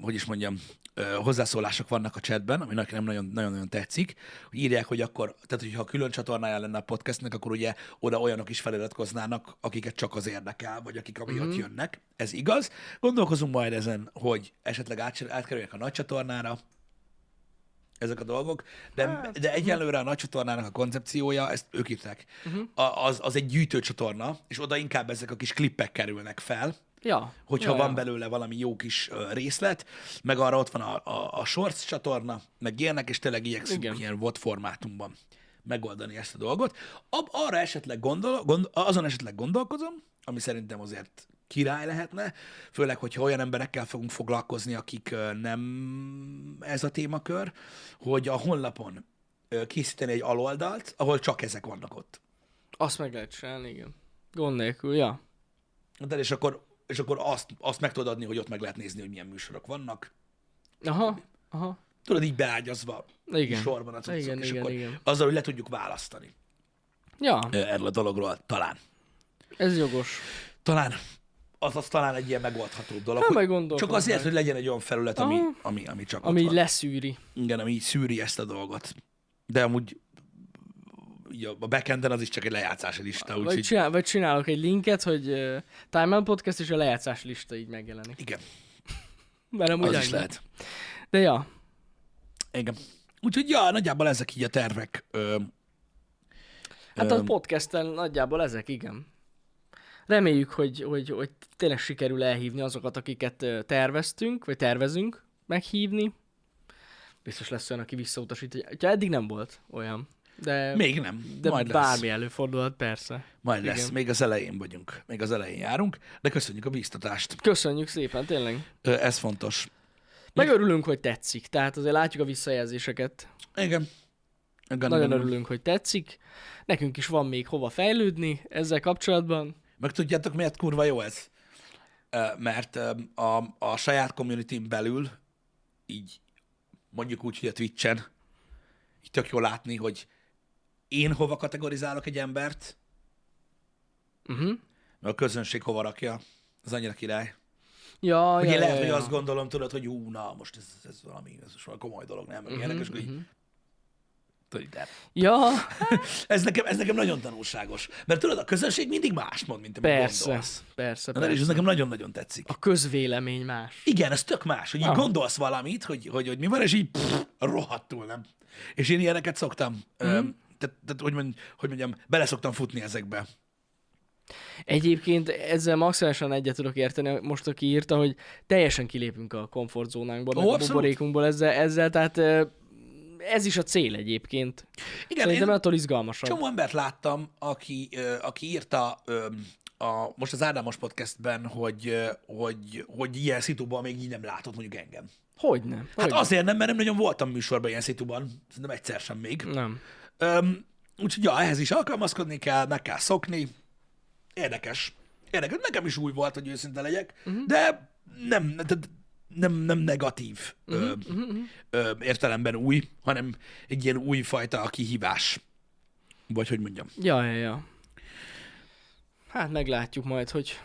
hogy is mondjam, ö, hozzászólások vannak a chatben, ami nekem nagyon, nagyon-nagyon tetszik, hogy írják, hogy akkor, tehát hogyha külön csatornája lenne a podcastnek, akkor ugye oda olyanok is feliratkoznának, akiket csak az érdekel, vagy akik amiatt mm-hmm. jönnek. Ez igaz. Gondolkozunk majd ezen, hogy esetleg át, átkerüljek a nagy csatornára, ezek a dolgok, de, Hát, de egyelőre a nagy csatornának a koncepciója, ezt ők írták, uh-huh. az, az egy gyűjtőcsatorna, és oda inkább ezek a kis klippek kerülnek fel, Ja. hogyha ja, van ja. belőle valami jó kis részlet, meg arra ott van a, a, a Shorts csatorna, meg ilyenek, és tényleg igyekszünk Igen. ilyen VOD formátumban megoldani ezt a dolgot. Ab, arra esetleg gondol, gond, azon esetleg gondolkozom, ami szerintem azért király lehetne, főleg, hogyha olyan emberekkel fogunk foglalkozni, akik nem ez a témakör, hogy a honlapon készíteni egy aloldalt, ahol csak ezek vannak ott. Azt meg lehet csinálni, igen. Gond nélkül, ja. De és akkor, és akkor azt, azt meg tudod adni, hogy ott meg lehet nézni, hogy milyen műsorok vannak. Aha, aha. Tudod, így beágyazva Igen. sorban a cuccok, Igen, és igen, akkor igen. azzal, hogy le tudjuk választani Ja, erről a dologról. Talán. ez jogos. Talán. Az, az talán egy ilyen megoldható dolog. Hát hogy csak azért, meg. hogy legyen egy olyan felület, ami, Aha. ami, ami csak Ami ott leszűri. Igen, ami így szűri ezt a dolgot. De amúgy így a backenden az is csak egy lejátszási lista, Vagy, úgyhogy csinál, vagy csinálok egy linket, hogy uh, Time Out Podcast és a lejátszás lista így megjelenik. igen, Mert amúgy az is lehet. De ja, Igen. Úgyhogy ja, nagyjából ezek így a tervek. Ö, hát Öm. a podcasten nagyjából ezek, igen. Reméljük, hogy, hogy, hogy tényleg sikerül elhívni azokat, akiket terveztünk, vagy tervezünk meghívni. Biztos lesz olyan, aki visszautasít. Ha eddig nem volt olyan. De, Még nem, de majd lesz. bármi előfordulhat, persze. Majd lesz, Igen. még az elején vagyunk, még az elején járunk, de köszönjük a bíztatást. Köszönjük szépen, tényleg. Ez fontos. Meg örülünk, hogy tetszik. Tehát azért látjuk a visszajelzéseket. Igen. Igen, Nagyon igen. örülünk, hogy tetszik. Nekünk is van még hova fejlődni ezzel kapcsolatban. Meg tudjátok, miért kurva jó ez? Mert a, a saját community belül, így mondjuk úgy, hogy a Twitch-en, így tök jó látni, hogy én hova kategorizálok egy embert, Uh-huh. a közönség hova rakja. Az annyira király. Ja, Hogy ja, én lehet, ja, hogy ja. azt gondolom, tudod, hogy ú, na, most ez, ez valami, ez most valami komoly dolog, nem? Meg ilyenek, és akkor így, de Ja, ez nekem, ez nekem nagyon tanulságos. Mert tudod, a közönség mindig más mond, mint amit persze, gondolsz. persze, Na, és ez persze. nekem nagyon-nagyon tetszik. A közvélemény más. Igen, ez tök más, hogy így Aha. gondolsz valamit, hogy, hogy, hogy mi van, és így pff, rohadtul nem. És én ilyeneket szoktam. Mm. Tehát, tehát hogy, mond, hogy mondjam, bele szoktam futni ezekbe. Egyébként ezzel maximálisan egyet tudok érteni, most aki írta, hogy teljesen kilépünk a komfortzónánkból, Ó, a buborékunkból ezzel, ezzel, tehát ez is a cél egyébként. Igen, Szerintem én attól izgalmasabb. csomó embert láttam, aki, aki írta a, most az Ádámos podcastben, hogy, hogy, hogy ilyen szituban még így nem látott mondjuk engem. Hogyne. Hát Hogyne. azért nem, mert nem nagyon voltam műsorban ilyen szituban, szerintem egyszer sem még. Nem. Öm, úgyhogy ja, ehhez is alkalmazkodni kell, meg kell szokni. Érdekes. Érdekes. Nekem is új volt, hogy őszinte legyek, uh-huh. de nem, nem, nem, nem negatív uh-huh, ö, uh-huh. Ö, értelemben új, hanem egy ilyen új fajta kihívás. Vagy hogy mondjam. Ja, ja, ja. Hát meglátjuk majd, hogy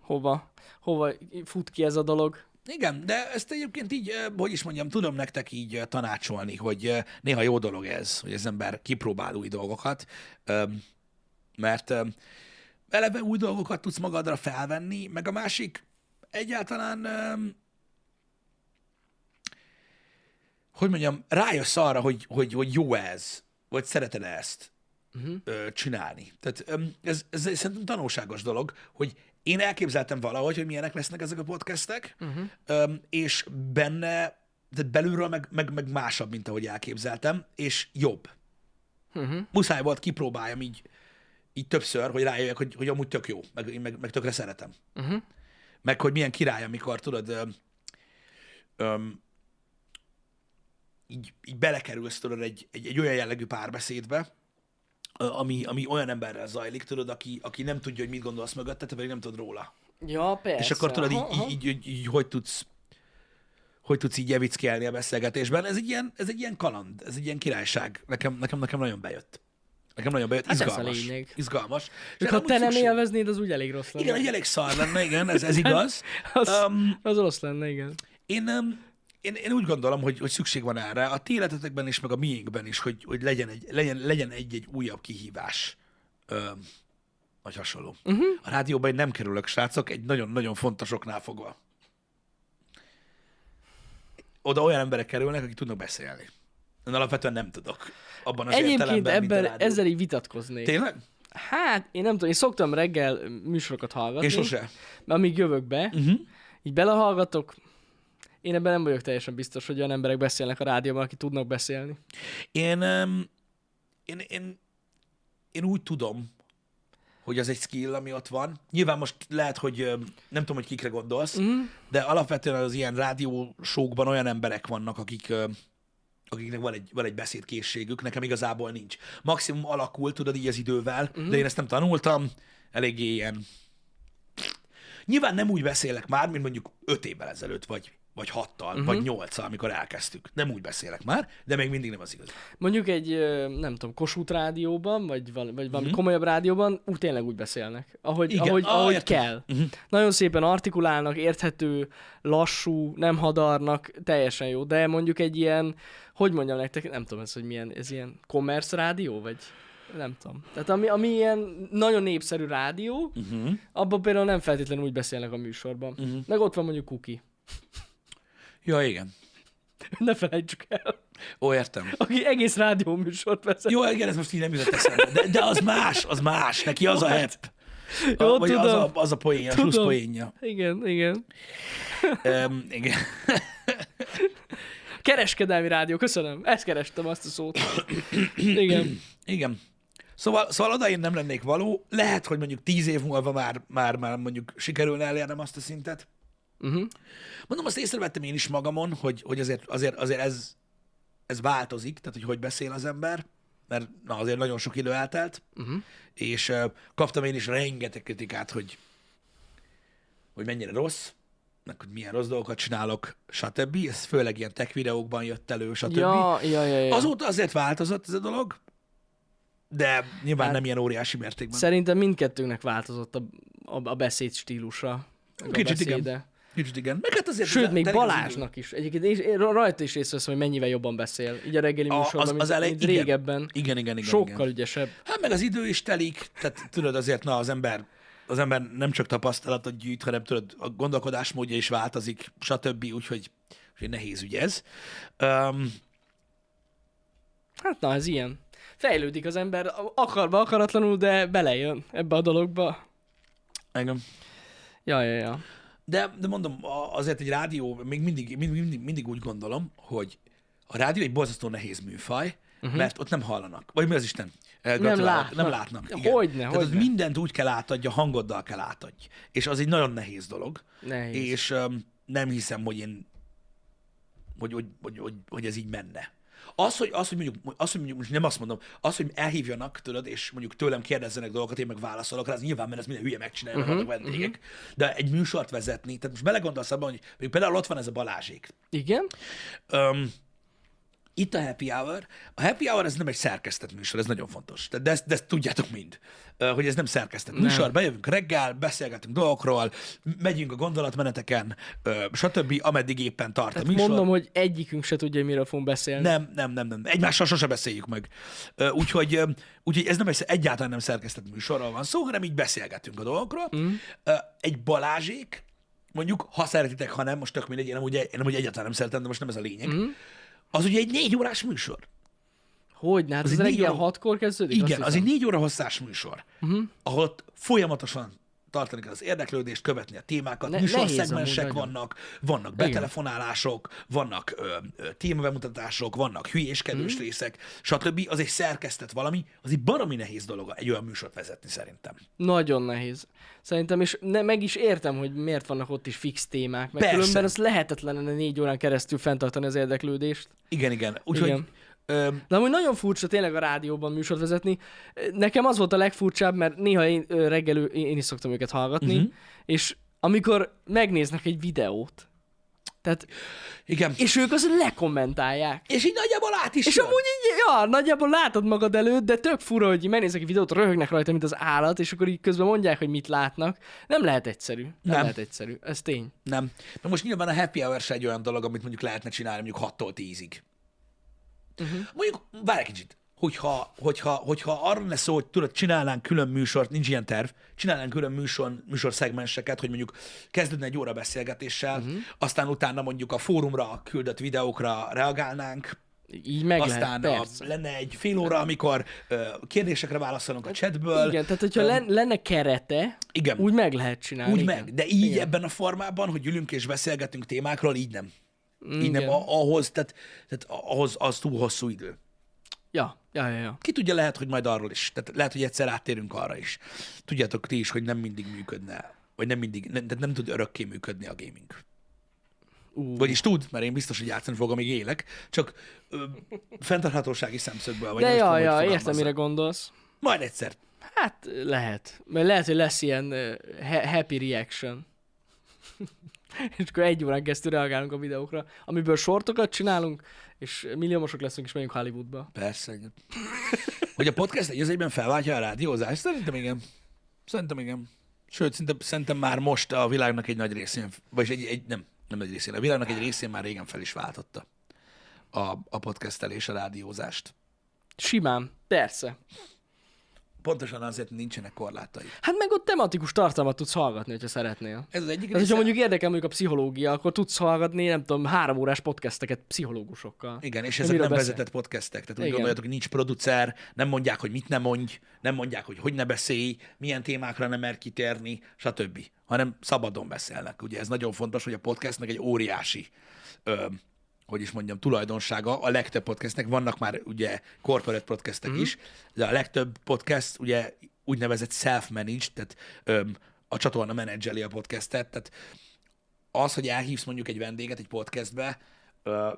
hova, hova fut ki ez a dolog. Igen, de ezt egyébként így, hogy is mondjam, tudom nektek így tanácsolni, hogy néha jó dolog ez, hogy az ember kipróbál új dolgokat, mert eleve új dolgokat tudsz magadra felvenni, meg a másik egyáltalán, öm, hogy mondjam, rájössz arra, hogy, hogy, hogy jó ez, vagy szereted ezt uh-huh. ö, csinálni. Tehát ez, ez, ez szerintem tanulságos dolog, hogy én elképzeltem valahogy, hogy milyenek lesznek ezek a podcastek, uh-huh. öm, és benne, tehát belülről meg, meg, meg másabb, mint ahogy elképzeltem, és jobb. Uh-huh. Muszáj volt kipróbáljam így, így többször, hogy rájöjjek, hogy, hogy amúgy tök jó, meg, meg, meg tökre szeretem. Uh-huh. Meg hogy milyen király, amikor tudod, öm, öm, így, így belekerülsz tudod egy, egy, egy olyan jellegű párbeszédbe, ami, ami olyan emberrel zajlik, tudod, aki, aki nem tudja, hogy mit gondolsz mögötte, te pedig nem tudod róla. Ja, persze. És akkor tudod, így, így, így, így, így, hogy tudsz hogy tudsz így evickelni a beszélgetésben. Ez egy ilyen, ez egy ilyen kaland, ez egy ilyen királyság. Nekem, nekem, nekem nagyon bejött. Nekem nagyon bejött. Hát ez a Izgalmas. lényeg. Izgalmas. És erre ha te nem szükség- élveznéd, az úgy elég rossz lenne. Igen, egy elég szar lenne, igen, ez, ez igaz. az, Um, az rossz lenne, igen. én, um, én, én úgy gondolom, hogy, hogy szükség van erre, a ti életetekben is, meg a miénkben is, hogy, hogy legyen, egy, legyen, legyen egy-egy újabb kihívás. Um, vagy hasonló. Uh-huh. A rádióban én nem kerülök, srácok, egy nagyon-nagyon fontos oknál fogva. Oda olyan emberek kerülnek, akik tudnak beszélni. Én alapvetően nem tudok. Abban az Egyébként ebben, ezzel így vitatkoznék. Tényleg? Hát, én nem tudom, én szoktam reggel műsorokat hallgatni. Én sose. Amíg jövök be, Uh-huh. így belehallgatok, én ebben nem vagyok teljesen biztos, hogy olyan emberek beszélnek a rádióban, akik tudnak beszélni. Én, um, én, én, én úgy tudom, hogy az egy skill, ami ott van. Nyilván most lehet, hogy nem tudom, hogy kikre gondolsz, Mhm. de alapvetően az ilyen rádiósókban olyan emberek vannak, akik, akiknek van egy, van egy beszédkészségük, nekem igazából nincs. Maximum alakul, tudod, így az idővel, Mhm. de én ezt nem tanultam, eléggé ilyen... Nyilván nem úgy beszélek már, mint mondjuk öt évvel ezelőtt, vagy, vagy hattal, Mhm. uh-huh. vagy nyolccal, amikor elkezdtük. Nem úgy beszélek már, de még mindig nem az igaz. Mondjuk egy, nem tudom, Kossuth rádióban, vagy, val- vagy valami Mhm. komolyabb rádióban, úgy tényleg úgy beszélnek, ahogy, Igen, ahogy, ah, ahogy értem. kell. Mhm. Nagyon szépen artikulálnak, érthető, lassú, nem hadarnak, teljesen jó. De mondjuk egy ilyen, hogy mondjam nektek, nem tudom ez, hogy milyen, ez ilyen commerce rádió, vagy nem tudom. Tehát ami, ami ilyen nagyon népszerű rádió, Uh-huh. abban például nem feltétlenül úgy beszélnek a műsorban. Mhm. Meg ott van mondjuk Kuki. Ja, igen. Ne felejtsük el. Ó, értem. Aki egész rádió műsort vezet. Jó, igen, ez most így nem jutott eszembe. De, de az más, az más. Neki az a hepp. Jó, vagy az tudom. a, az a poénja, a Tudom. slusz poénja. Igen, igen. Um, igen. Kereskedelmi rádió, köszönöm. Ezt kerestem, azt a szót. Igen. Igen. Szóval, szóval oda én nem lennék való. Lehet, hogy mondjuk tíz év múlva már, már, már mondjuk sikerülne elérnem azt a szintet. Uh-huh. Mondom, azt észrevettem én is magamon, hogy, hogy azért, azért, azért ez, ez változik, tehát hogy hogy beszél az ember, mert na, azért nagyon sok idő eltelt, Uh-huh. és uh, kaptam én is rengeteg kritikát, hogy, hogy mennyire rossz, meg hogy milyen rossz dolgokat csinálok, stb. Ez főleg ilyen tech videókban jött elő, stb. Ja, ja, ja, ja. Azóta azért változott ez a dolog, de nyilván Hát- nem ilyen óriási mértékben. Szerintem mindkettőnknek változott a, a, a beszéd stílusa. meg a Kicsit igen. Kicsit igen. Meg hát azért Sőt, még. Balázsnak is. Egyébként és rajta is észreveszem, hogy mennyivel jobban beszél. Így a reggeli A- műsorban, az- mint, az elej- mint igen. régebben. Igen, igen, igen. Sokkal igen. ügyesebb. Hát meg az idő is telik, tehát tudod azért, na az ember, az ember nem csak tapasztalatot gyűjt, hanem tudod, a gondolkodásmódja is változik, stb. Úgyhogy, úgyhogy nehéz ügy ez. Um, Hát na, ez ilyen. Fejlődik az ember akarva, akaratlanul, de belejön ebbe a dologba. engem. Ja, ja, ja. De, de mondom, azért egy rádió, még mindig, mindig, mindig, mindig úgy gondolom, hogy a rádió egy borzasztó nehéz műfaj, uh-huh. mert ott nem hallanak. Vagy mi az Isten? Eh, gratulálok. látnak. Nem látnak. Igen. Hogyne, Tehát ott hogyne. mindent úgy kell átadja, hangoddal kell átadj. És az egy nagyon nehéz dolog. Nehéz. És um, nem hiszem, hogy én, hogy, hogy, hogy, hogy, hogy ez így menne. Az, hogy, az, hogy mondjuk, az, hogy mondjuk, most nem azt mondom, az, hogy elhívjanak, tudod, és mondjuk tőlem kérdezzenek dolgokat, én meg válaszolok rá, az nyilván, mert ez minden hülye megcsinálja, Mhm, uh-huh, vannak vendégek. Uh-huh. De egy műsort vezetni, tehát most belegondolsz abban, hogy például ott van ez a Balázsék. Igen? Um, itt a happy hour. A happy hour ez nem egy szerkesztett műsor, ez nagyon fontos. De, ezt, de ezt tudjátok mind, hogy ez nem szerkesztett műsor. Bejövünk reggel, beszélgetünk dolgokról, megyünk a gondolatmeneteken, stb. ameddig éppen tart a Tehát műsor. mondom, hogy egyikünk se tudja, miről fogunk beszélni. Nem, nem, nem, nem. Egymással sose beszéljük meg. Úgyhogy, úgyhogy ez nem egy, egyáltalán nem szerkesztett műsorról van szó, hanem így beszélgetünk a dolgokról. Mm. Egy Balázsék, mondjuk, ha szeretitek, ha nem, most tök mindegy, én amúgy, én amúgy egyáltalán nem szeretem, de most nem ez a lényeg. Mm. Az ugye egy négy órás műsor. Hogy? Hát Az az reggel óra- hatkor kezdődik? Igen, az egy négy óra hosszás műsor, uh-huh. ahol folyamatosan tartani kell az érdeklődést, követni a témákat, Ne- műsorszegmensek vannak, vannak betelefonálások, vannak ö, ö, témabemutatások, vannak hülyéskedős Mhm. részek, stb. Az egy szerkesztett valami, az egy baromi nehéz dolog egy olyan műsort vezetni szerintem. Nagyon nehéz. Szerintem, és ne, meg is értem, hogy miért vannak ott is fix témák, mert Persze. különben az lehetetlen négy órán keresztül fenntartani az érdeklődést. Igen, igen. Úgyhogy Igen. ö, De amúgy nagyon furcsa tényleg a rádióban műsort vezetni. Nekem az volt a legfurcsább, mert néha én reggel én is szoktam őket hallgatni, uh-huh. és amikor megnéznek egy videót, tehát, igen. és ők azt lekommentálják. És így nagyjából át is És jön. amúgy így, ja, nagyjából látod magad előtt, de tök fura, hogy megnézek egy videót, röhögnek rajta, mint az állat, és akkor így közben mondják, hogy mit látnak. Nem lehet egyszerű. Nem, Nem. lehet egyszerű. Ez tény. Nem. Na most nyilván a happy hour egy olyan dolog, amit mondjuk lehetne csinálni mondjuk 6-tól 10-ig. Uh-huh. Mondjuk, várj egy kicsit, hogyha, hogyha, hogyha arra lenne szó, hogy tudod, csinálnánk külön műsort, nincs ilyen terv, csinálnánk külön műsor, műsorszegmenseket, hogy mondjuk kezdődne egy óra beszélgetéssel, uh-huh. aztán utána mondjuk a fórumra küldött videókra reagálnánk, Így meg aztán lehet, a, persze. lenne egy fél óra, amikor ö, kérdésekre válaszolunk a chatből. Igen, tehát hogyha len, lenne kerete, Igen. úgy meg lehet csinálni. Úgy igen. meg, de így Igen. ebben a formában, hogy ülünk és beszélgetünk témákról, így nem. Így nem, ahhoz, tehát, tehát ahhoz az túl hosszú idő. Ja, ja, ja, ja. Ki tudja, lehet, hogy majd arról is. Tehát lehet, hogy egyszer áttérünk arra is. Tudjátok ti is, hogy nem mindig működne, vagy nem mindig, nem, tehát nem tud örökké működni a gaming. Ú, Vagyis tud, mert én biztos, hogy játszani fogom, amíg élek, csak ö, fenntarthatósági szemszögből. Vagy de nem ja, ja, értem, mire gondolsz. Majd egyszer. Hát lehet. Mert lehet, hogy lesz ilyen uh, ha- happy reaction. és akkor egy órán keresztül reagálunk a videókra, amiből sortokat csinálunk, és milliómosok leszünk, és megyünk Hollywoodba. Persze. igen. Hogy a podcast egy egyben felváltja a rádiózást? Szerintem igen. Szerintem igen. Sőt, szerintem, szerintem már most a világnak egy nagy részén, vagy egy, egy nem, nem nagy részén, a világnak egy részén már régen fel is váltotta a, a podcastelés, a rádiózást. Simán, persze. Pontosan azért nincsenek korlátai. Hát meg ott tematikus tartalmat tudsz hallgatni, hogyha szeretnél. Ez az egyik Tehát, hogyha része. mondjuk érdekel mondjuk a pszichológia, akkor tudsz hallgatni, nem tudom, három órás podcasteket pszichológusokkal. Igen, és ezek nem beszél? vezetett podcastek, tehát úgy Igen. hogy nincs producer, nem mondják, hogy mit ne mondj, nem mondják, hogy hogy ne beszélj, milyen témákra nem mer kitérni, stb. Hanem szabadon beszélnek. Ugye ez nagyon fontos, hogy a podcastnek egy óriási ö, hogy is mondjam, tulajdonsága. A legtöbb podcastnek vannak már ugye corporate podcastek Mhm. mm. is, de a legtöbb podcast ugye úgynevezett self-managed, tehát öm, a csatorna menedzseli a podcastet, tehát az, hogy elhívsz mondjuk egy vendéget egy podcastbe, ö,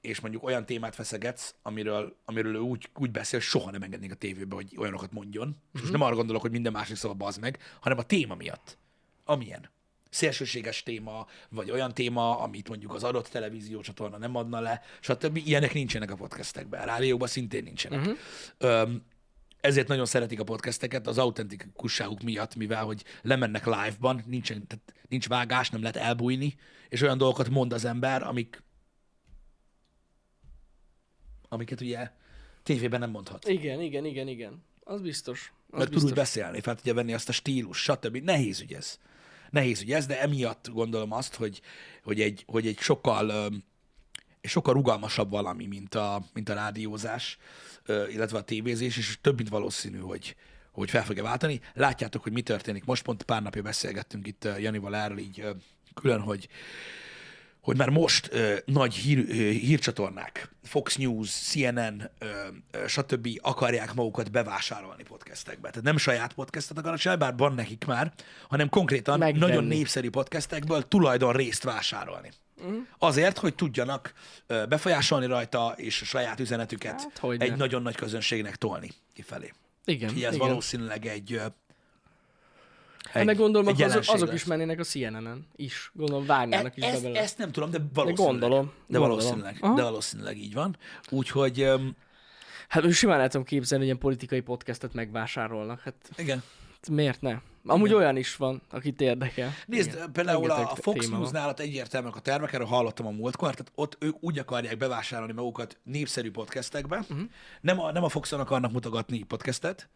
és mondjuk olyan témát feszegetsz, amiről, amiről ő úgy, úgy beszél, soha nem engednék a tévébe, hogy olyanokat mondjon. És Mhm. most nem arra gondolok, hogy minden másik szó bazd meg, hanem a téma miatt. Amilyen. Szélsőséges téma, vagy olyan téma, amit mondjuk az adott televíziócsatorna nem adna le, stb. Ilyenek nincsenek a podcastekben. A rádióban szintén nincsenek. Uh-huh. Öm, ezért nagyon szeretik a podcasteket az autentikusságuk miatt, mivel hogy lemennek live-ban, nincsen, tehát nincs vágás, nem lehet elbújni, és olyan dolgokat mond az ember, amik amiket ugye tévében nem mondhat. Igen, igen, igen, igen. Az biztos. Az Mert biztos. beszélni, fel tudja venni azt a stílus, stb. Nehéz ügy ez. Nehéz ügy ez, de emiatt gondolom azt, hogy, hogy, egy, hogy egy sokkal, sokkal rugalmasabb valami, mint a, mint a rádiózás, illetve a tévézés, és több mint valószínű, hogy, hogy fel fogja váltani. Látjátok, hogy mi történik. Most pont pár napja beszélgettünk itt Janival erről így külön, hogy hogy már most ö, nagy hír, ö, hírcsatornák, Fox News, CNN, ö, ö, stb. akarják magukat bevásárolni podcastekbe. Tehát nem saját podcastet akarnak csinálni, bár van nekik már, hanem konkrétan Megvenni. nagyon népszerű podcastekből tulajdon részt vásárolni. Mhm. Azért, hogy tudjanak ö, befolyásolni rajta, és a saját üzenetüket Hát, egy nagyon nagy közönségnek tolni kifelé. Igen, Így ez igen. valószínűleg egy, Hát meg gondolom, egy azok, azok is mennének a CNN-en is. Gondolom, vágnának is E- be ezt, ezt nem tudom, de valószínűleg. gondolom, De gondolom. valószínűleg, Aha. de valószínűleg így van. Úgyhogy öm, Hát most simán tudom képzelni, hogy ilyen politikai podcastet megvásárolnak. Hát igen. miért ne? Amúgy olyan is van, akit érdekel. Nézd, Igen. például a, a Fox. News nálat egyértelműek a tervek, erről hallottam a múltkor, tehát ott ők úgy akarják bevásárolni magukat népszerű podcastekbe, uh-huh. nem, a, nem a Foxon akarnak mutogatni podcastet,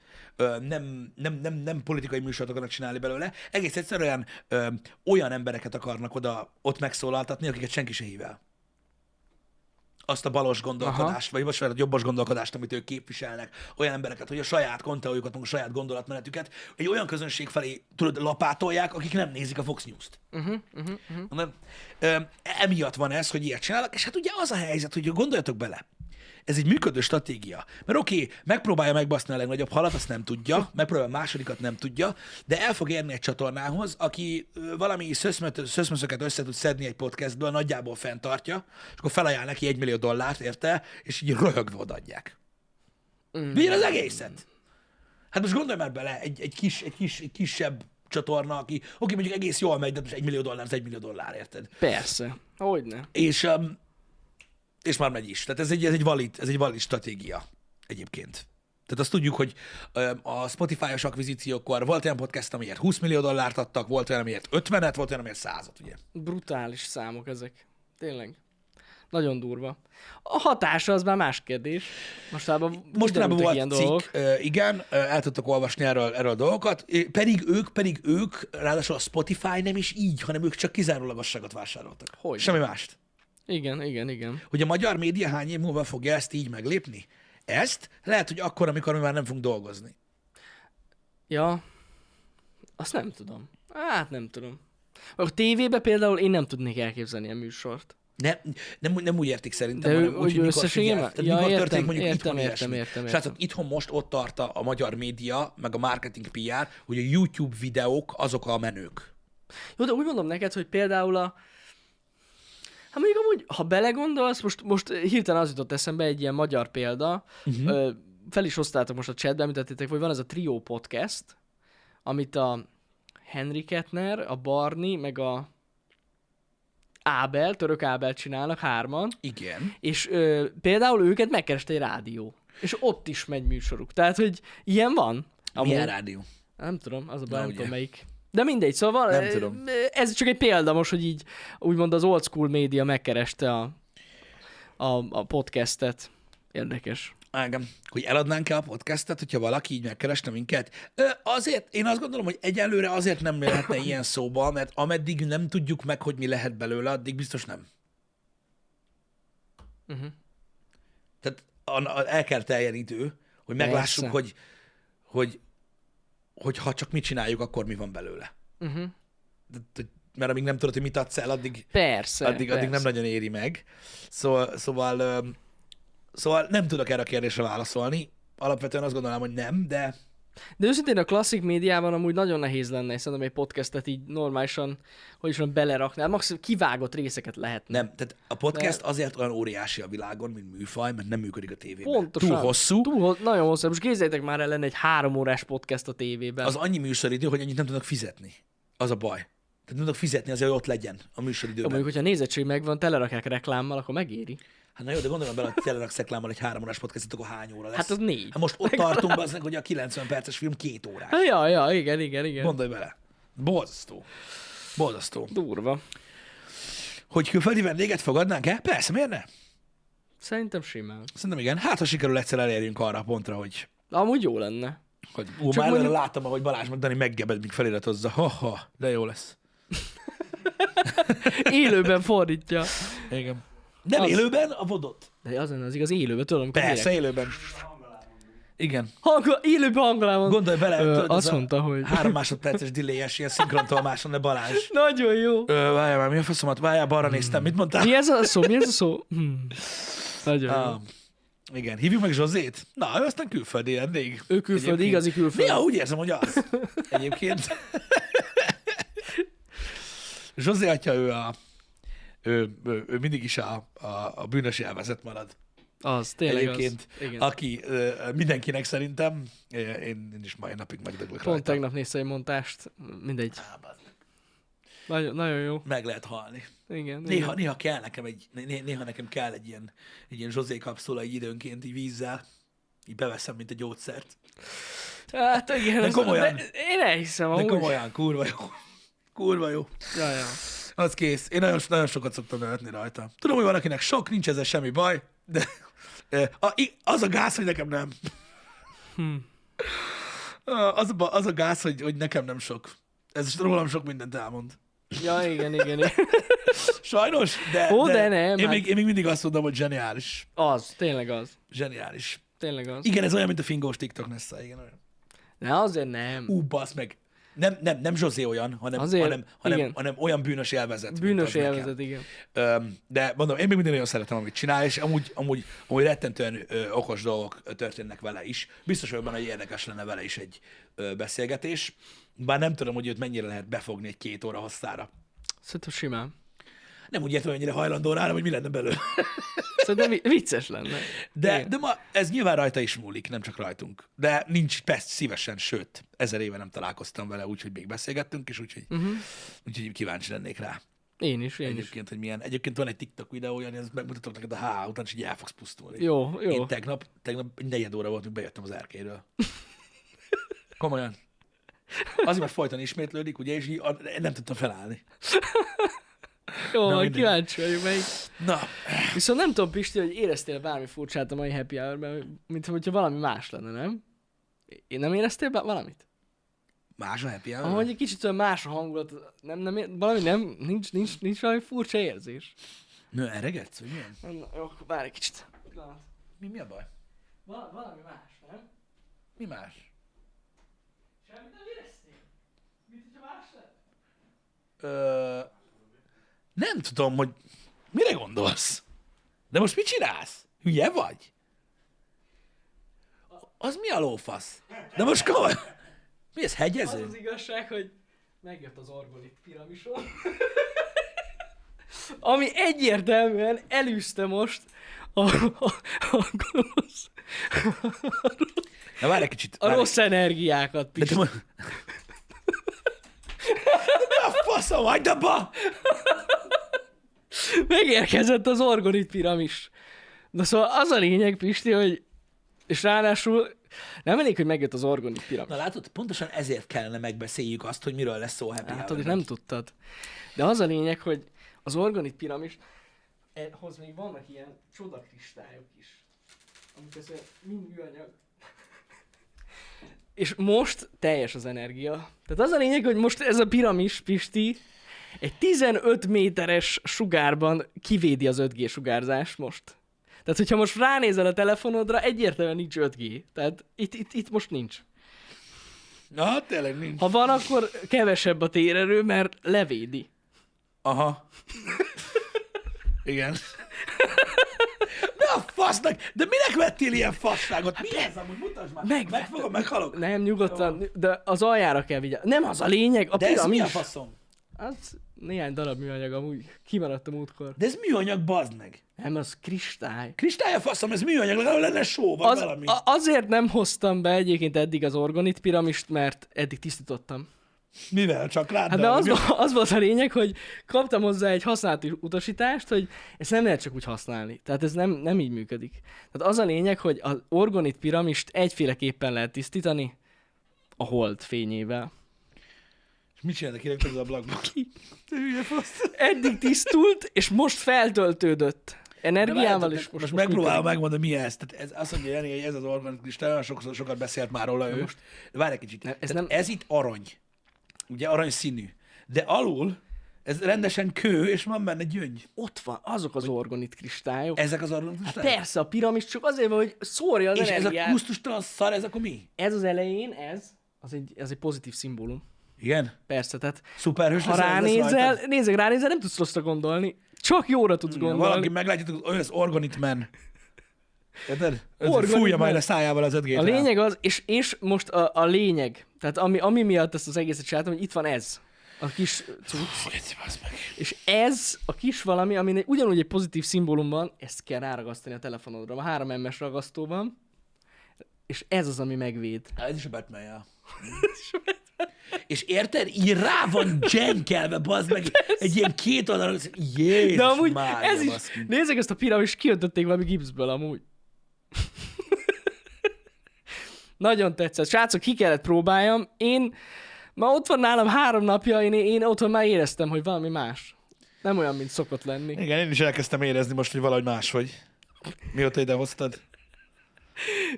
nem, nem, nem, nem politikai műsort akarnak csinálni belőle, egész egyszerűen olyan embereket akarnak oda ott megszólaltatni, akiket senki se hív el. Azt a balos gondolkodást, Aha. vagy most a jobbos gondolkodást, amit ők képviselnek, olyan embereket, hogy a saját konteójukat, a saját gondolatmenetüket egy olyan közönség felé tudod, lapátolják, akik nem nézik a Fox News-t. Uh-huh, uh-huh, uh-huh. Nem? Emiatt van ez, hogy ilyet csinálnak, és hát ugye az a helyzet, hogy gondoljatok bele, ez egy működő stratégia. Mert oké, okay, megpróbálja megbaszni a legnagyobb halat, azt nem tudja, megpróbálja a másodikat nem tudja, de el fog érni egy csatornához, aki valami szöszmöszöket össze tud szedni egy podcastből, nagyjából fenntartja, és akkor felajánl neki egy millió dollárt, érte, és így röhögve odaadják. Mm. Milyen az egészet? Hát most gondolj már bele, egy, egy, kis, egy, kis, egy kisebb csatorna, aki, oké, mondjuk egész jól megy, de most egy millió dollár, az egy millió dollár, érted? Persze. Hogyne. És, um, és már megy is. Tehát ez egy, ez egy, valid, ez egy valid stratégia egyébként. Tehát azt tudjuk, hogy a Spotify-os akvizíciókor volt olyan podcast, amiért 20 millió dollárt adtak, volt olyan, amiért 50-et, volt olyan, amiért 100-at, ugye? Brutális számok ezek. Tényleg. Nagyon durva. A hatása az már más kérdés. Mostában Mostanában volt ilyen cikk, dolgok. igen, el tudtok olvasni erről, erről dolgokat, pedig ők, pedig ők, ráadásul a Spotify nem is így, hanem ők csak kizárólagosságot vásároltak. Hogy? Semmi mást. Igen, igen, igen. Hogy a magyar média hány év múlva fogja ezt így meglépni? Ezt lehet, hogy akkor, amikor mi már nem fogunk dolgozni. Ja, azt nem tudom. Hát nem tudom. A tévébe például én nem tudnék elképzelni a műsort. Nem, nem, nem úgy értik szerintem, De hanem úgy, úgy hogy mikor összességében? Tehát Ja, mikor értem, történik mondjuk értem, itthon értem, ilyesmi. értem, értem. Srácok, itthon most ott tart a magyar média, meg a marketing PR, hogy a YouTube videók azok a menők. Jó, de úgy mondom neked, hogy például a... Hát mondjuk amúgy, ha belegondolsz, most, most hirtelen az jutott eszembe egy ilyen magyar példa, uh-huh. ö, fel is hoztátok most a chatbe, említettétek, hogy van ez a Trio podcast, amit a Henry Kettner, a Barni, meg a Ábel, török Ábel csinálnak hárman, Igen. és ö, például őket megkereste egy rádió, és ott is megy műsoruk. Tehát, hogy ilyen van. Milyen rádió? Nem tudom, az a baj, nem tudom melyik. De mindegy, szóval Nem tudom. ez csak egy példa most, hogy így úgymond az old school média megkereste a, a, a podcastet. Érdekes. Igen. Hogy eladnánk-e a podcastet, hogyha valaki így megkeresne minket? Ö, azért, én azt gondolom, hogy egyelőre azért nem lehetne ilyen szóba, mert ameddig nem tudjuk meg, hogy mi lehet belőle, addig biztos nem. Uh-huh. Tehát el kell teljen idő, hogy meglássuk, Persze. hogy, hogy, hogy ha csak mit csináljuk, akkor mi van belőle. Uh-huh. De, de, mert amíg nem tudod, hogy mit adsz el, addig, Persze, addig, persze. addig nem nagyon éri meg. Szóval, szóval, szóval nem tudok erre a kérdésre válaszolni. Alapvetően azt gondolom, hogy nem, de De őszintén a klasszik médiában amúgy nagyon nehéz lenne szerintem egy podcastet így normálisan, hogy is van, belerakni. Hát maximum kivágott részeket lehetne. nem. Tehát a podcast azért olyan óriási a világon, mint műfaj, mert nem működik a tévében. Pontosan. Túl hosszú. Túl, ho- nagyon hosszú. Most képzeljétek már el lenne egy három órás podcast a tévében. Az annyi műsoridő, hogy annyit nem tudnak fizetni. Az a baj. Tehát nem tudnak fizetni azért, hogy ott legyen a műsoridőben. mondjuk, hogyha nézettség megvan, telerakják reklámmal, akkor megéri. Hát na jó, de gondolom bele, hogy tényleg szeklámmal egy három órás podcastot, akkor hány óra lesz? Hát az négy. Hát most ott tartunk, az hogy a 90 perces film két órás. Hát, ja, ja, igen, igen, igen. Gondolj bele. Borzasztó. Borzasztó. Durva. Hogy külföldi vendéget fogadnánk-e? Persze, miért ne? Szerintem simán. Szerintem igen. Hát, ha sikerül egyszer elérjünk arra a pontra, hogy, Amúgy jó lenne. hogy ú, Csak már mondjuk- láttam, ahogy Balázs meg Dani meggebed, míg feliratozza. Ha-ha, de jó lesz. Élőben fordítja. Igen. Nem Az- élőben, a vodot. De az lenne az igaz élőben, tudom, amikor Persze, direkt- élőben. Igen. Hangol, élőben hangolában. Gondolj bele, Ö, tudod, azt mondta, hogy... Három másodperces delay-es ilyen szinkrontolmáson, de Balázs. Nagyon jó. Ö, várjál már, mi a faszomat? Várjál, balra néztem. Mit mondtál? Mi ez a szó? Mi ez a szó? Hmm. Nagyon jó. Ah, igen, hívjuk meg Zsozét? Na, ő aztán külföldi vendég. Ő külföldi, Egyébként. igazi külföldi. Néha úgy érzem, hogy az. Egyébként. Zsozé atya, ő, a, ő, ő, ő mindig is a, a, a bűnös elvezet marad. Az, tényleg Egyébként, az. Igen. aki mindenkinek szerintem, én, én is mai napig megdöglök Pont rajta. tegnap néztem egy montást, mindegy. Á. Nagyon, nagyon jó. Meg lehet halni. Igen. Néha, igen. néha kell nekem egy, né- néha nekem kell egy ilyen, egy ilyen Zsozé kapszula így időnként így vízzel. Így beveszem, mint a gyógyszert. Hát igen. De komolyan. De én elhiszem, De komolyan, kurva jó. Kurva jó. Ja, ja. Az kész. Én nagyon, nagyon sokat szoktam nevetni rajta. Tudom, hogy van, akinek sok, nincs ezzel semmi baj, de az a gáz, hogy nekem nem. Hm. Ah, Az a, az a gáz, hogy, hogy nekem nem sok. Ez rólam sok mindent elmond. Ja, igen, igen, igen. Sajnos, de, Ó, de nem, Én, hát- még, én még mindig azt mondom, hogy zseniális. Az, tényleg az. Zseniális. Tényleg az. Igen, ez olyan, mint a fingós TikTok Nessa, igen. Olyan. Ne, azért nem. Ú, basz meg. Nem, nem, nem Zsozé olyan, hanem, Azért, hanem, hanem, igen. hanem, olyan bűnös élvezet. Bűnös az nekem. élvezet, igen. Öm, de mondom, én még mindig nagyon szeretem, amit csinál, és amúgy, amúgy, amúgy rettentően ö, okos dolgok történnek vele is. Biztos vagyok benne, hogy érdekes lenne vele is egy ö, beszélgetés. Bár nem tudom, hogy őt mennyire lehet befogni egy két óra hosszára. Szerintem simán. Nem úgy értem, hogy mennyire hajlandó rá, hanem hogy mi lenne belőle. Szerintem vi- vicces lenne. De, Igen. de ma ez nyilván rajta is múlik, nem csak rajtunk. De nincs persze szívesen, sőt, ezer éve nem találkoztam vele, úgyhogy még beszélgettünk, és úgyhogy, uh-huh. úgyhogy kíváncsi lennék rá. Én is, én is. Egyébként, hogy milyen. Egyébként van egy TikTok videója, ezt megmutatok neked a H után, és így el fogsz pusztulni. Jó, jó. Én tegnap, tegnap egy negyed óra volt, míg bejöttem az erkéről. Komolyan. Azért, mert folyton ismétlődik, ugye, és így nem tudtam felállni. Jó, Na, kíváncsi vagyok melyik. Na, Viszont nem tudom, Pisti, hogy éreztél bármi furcsát a mai happy hour mint hogyha valami más lenne, nem? Én nem éreztél bár valamit? más a happy hour? Ahogy egy kicsit olyan más a hangulat, nem, nem, ér- valami nem, nincs, nincs, nincs valami furcsa érzés. Nő, eregetsz, vagy milyen? Na, jó, várj egy kicsit. Mi, mi a baj? Val- valami más, nem? Mi más? Semmit nem éreztél? Mint hogyha más lett? Ö, nem tudom, hogy mire gondolsz. De most mit csinálsz? Hülye vagy? Az mi a lófasz? De most komoly. Mi ez, Az hegyező? az igazság, hogy megjött az orgolit piramison. Ami egyértelműen elűzte most a, a, a, gonosz, Na várj egy kicsit. a várj. rossz energiákat, De te mo- De a faszom, hagyd abba! Megérkezett az orgonit piramis. De szóval az a lényeg, Pisti, hogy és ráadásul nem elég, hogy megjött az orgonit piramis. Na látod, pontosan ezért kellene megbeszéljük azt, hogy miről lesz szó Happy Hour-ben. hogy nem tudtad. De az a lényeg, hogy az organit piramis, hoz még vannak ilyen csodakristályok is. Amik ezt mind műanyag. És most teljes az energia. Tehát az a lényeg, hogy most ez a piramis, Pisti, egy 15 méteres sugárban kivédi az 5G sugárzást most. Tehát, hogyha most ránézel a telefonodra, egyértelműen nincs 5G. Tehát itt, itt, itt most nincs. Na, tényleg nincs. Ha van, akkor kevesebb a térerő, mert levédi. Aha. Igen. Mi a fasznak? De minek vettél ilyen fasságot? Mi ez amúgy? Mutasd már. Meg- Megfogom, meghalok. Nem, nyugodtan, de az aljára kell vigyázni. Nem az a lényeg, a De ez mi a faszom? Az néhány darab műanyag amúgy kimaradt a múltkor. De ez műanyag, bazd meg. Nem, az kristály. Kristály a faszom, ez műanyag, legalább lenne só, vagy Az, valami. a, azért nem hoztam be egyébként eddig az orgonit piramist, mert eddig tisztítottam. Mivel? Csak rád? Hát de az, vo- az volt a lényeg, hogy kaptam hozzá egy használati utasítást, hogy ezt nem lehet csak úgy használni. Tehát ez nem, nem így működik. Tehát az a lényeg, hogy az orgonit piramist egyféleképpen lehet tisztítani, a hold fényével. Mit csináltak kiraktak az ablakba? Te hülye fasz. Eddig tisztult, és most feltöltődött. Energiával is most, most, megpróbálom megmondani, mi ez. Tehát ez azt mondja Jani, hogy ez az organik kristály, olyan sokszor, sokat beszélt már róla ő. most- De várj egy kicsit. Nem, ez nem- ez itt arany. Ugye arany színű. De alul ez rendesen kő, és van benne gyöngy. Ott van, azok az orgonit kristályok. Ezek az arany Hát kristályok? persze, a piramis csak azért van, hogy szórja az És ez a energiát. kusztustalan szar, ez akkor mi? ez az elején, ez, az egy, ez egy pozitív szimbólum. Igen? Persze, tehát Szuperhős ha ez ránézel, nézzek, ránézel, nem tudsz rosszra gondolni. Csak jóra tudsz gondolni. Valaki meglátja, hogy ez Organit Man. Érted? Ez Fújja majd a szájával az 5 A lényeg az, és, és most a, a lényeg, tehát ami, ami miatt ezt az egészet csináltam, hogy itt van ez, a kis cucc, és ez a kis valami, ami egy- ugyanúgy egy pozitív szimbólum van, ezt kell ráragasztani a telefonodra. Van 3 MS ragasztó van, és ez az, ami megvéd. Ez is a batman -ja. És érted? Így rá van dzsenkelve, bazd meg, egy ilyen két oldalon, Jézus De amúgy Mária, ez is, baszki. nézzek ezt a piramis, kiöntötték valami gipszből amúgy. Nagyon tetszett. Srácok, ki kellett próbáljam. Én, ma ott van nálam három napja, én, én otthon már éreztem, hogy valami más. Nem olyan, mint szokott lenni. Igen, én is elkezdtem érezni most, hogy valahogy más vagy. Mióta ide hoztad?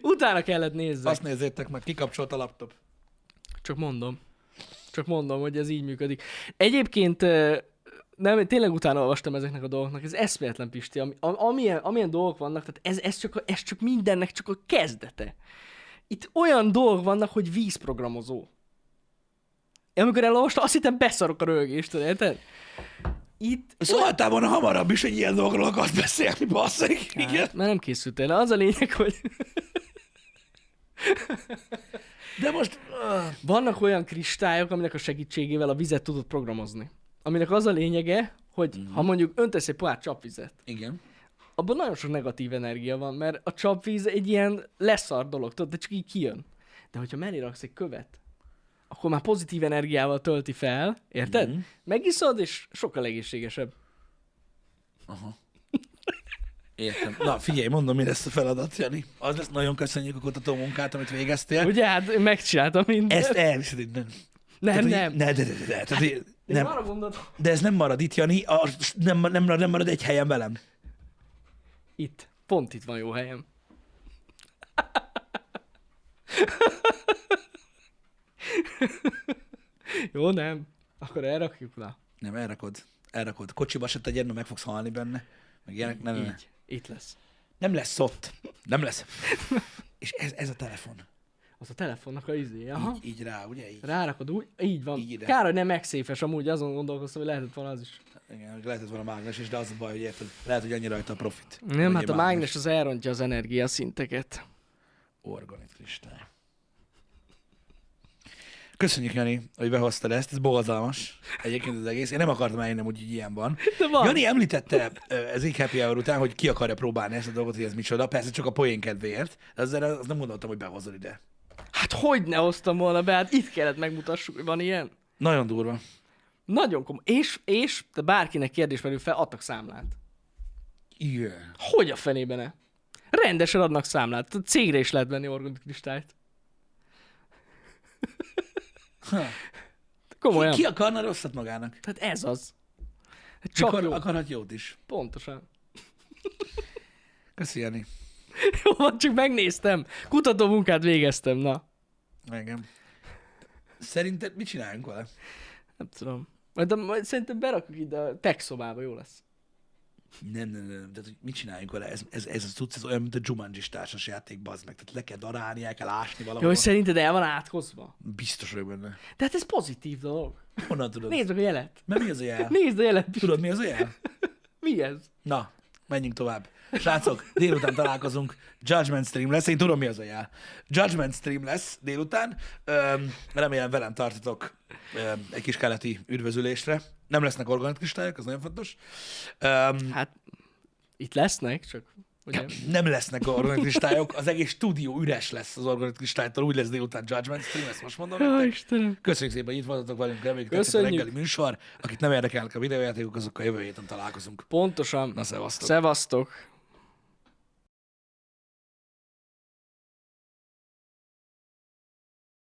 Utána kellett nézni. Azt nézzétek meg, kikapcsolt a laptop. Csak mondom. Csak mondom, hogy ez így működik. Egyébként nem, tényleg utána olvastam ezeknek a dolgoknak, ez eszméletlen Pisti, ami, am- amilyen, amilyen dolgok vannak, tehát ez, ez, csak, a- ez csak mindennek csak a kezdete. Itt olyan dolgok vannak, hogy vízprogramozó. Én amikor elolvastam, azt hittem beszarok a rögést, érted? Itt... Szóltál volna hamarabb is, hogy ilyen dolgokról akarsz beszélni, basszik. Igen. Hát, mert nem készültél. Az a lényeg, hogy De most... Uh, vannak olyan kristályok, aminek a segítségével a vizet tudod programozni. Aminek az a lényege, hogy Mhm. ha mondjuk öntesz egy pohár csapvizet, igen. abban nagyon sok negatív energia van, mert a csapvíz egy ilyen leszar dolog, tudod, de csak így kijön. De hogyha mellé raksz egy követ, akkor már pozitív energiával tölti fel, érted? Mhm. Megiszod, és sokkal egészségesebb. Értem. Na, figyelj, mondom, mi lesz a feladat, Jani. Az lesz, nagyon köszönjük a kutató munkát, amit végeztél. Ugye, hát én megcsináltam mindent. Ezt elviszed innen. nem, Tehát, nem. hogy- Ne, de, de, de, de, tehát, Én nem, arra gondoltam. de ez nem marad itt, Jani, a, nem, nem, nem marad egy helyen velem. Itt. Pont itt van jó helyem. jó, nem. Akkor elrakjuk, na. Nem, elrakod. Elrakod. Kocsiba se tegyed, mert meg fogsz halni benne. Meg ilyenek. Nem, nem, nem. Így. Itt lesz. nem lesz ott. Nem lesz. És ez, ez a telefon. Az a telefonnak a izé. Aha. Így, így rá, ugye? Így. Rárakod úgy, így van. Így ide. Kár, hogy nem megszéfes, amúgy azon gondolkoztam, hogy lehetett volna az is. Igen, hogy lehetett volna mágnes is, de az a baj, hogy érted, lehet, hogy annyi rajta a profit. Nem, hát a mágnes az elrontja az energiaszinteket. Organit kristály. Köszönjük, Jani, hogy behoztad ezt, ez borzalmas. Egyébként az egész. Én nem akartam eljönni, hogy így ilyen van. De van. Jani említette ez így happy hour után, hogy ki akarja próbálni ezt a dolgot, hogy ez micsoda. Persze csak a poén kedvéért, de ezzel azt nem gondoltam, hogy behozod ide. Hát hogy ne hoztam volna be, hát itt kellett megmutassuk, hogy van ilyen. Nagyon durva. Nagyon komoly. És, és, de bárkinek kérdés merül fel, adtak számlát. Igen. Hogy a fenében ne? Rendesen adnak számlát. A cégre is lehet venni organik kristályt. Ha. Komolyan. Ki akarna rosszat magának? Tehát ez az. Hát Csak Akar, jó. akarhat jót is. Pontosan. Köszi, Jani. Jó, van, csak megnéztem. Kutató munkát végeztem, na. Igen. Szerinted mit csináljunk vele? Nem tudom. Majd, majd szerintem berakjuk ide a tech szobába, jó lesz. Nem, nem, nem. Tehát, hogy mit csináljunk vele? Ez, ez, ez, ez, ez olyan, mint a jumanji társas játék, bazd meg. Tehát le kell darálni, el kell ásni Jó, valahol. hogy szerinted el van átkozva? Biztos vagyok benne. De hát ez pozitív dolog. Honnan tudod? Nézd meg a jelet. Mert mi az a jel? Nézd a jelet. Tudod, mi az a jel? Mi ez? Na, menjünk tovább. Srácok, délután találkozunk. Judgment Stream lesz. Én tudom, mi az a jel. Judgment Stream lesz délután. Öm, remélem velem tartotok öm, egy kis keleti üdvözülésre. Nem lesznek organitkristályok, az nagyon fontos. Öm, Hát itt lesznek, csak ugye... nem lesznek organitkristályok, az egész stúdió üres lesz az organitkristálytól, úgy lesz délután Judgment Stream, ezt most mondom nektek. Istenem. Köszönjük szépen, hogy itt voltatok velünk, reméljük tetszett a reggeli műsor. Akit nem érdekelnek a videójátékok, azokkal jövő héten találkozunk. Pontosan. Na, szevasztok! Szevasztok.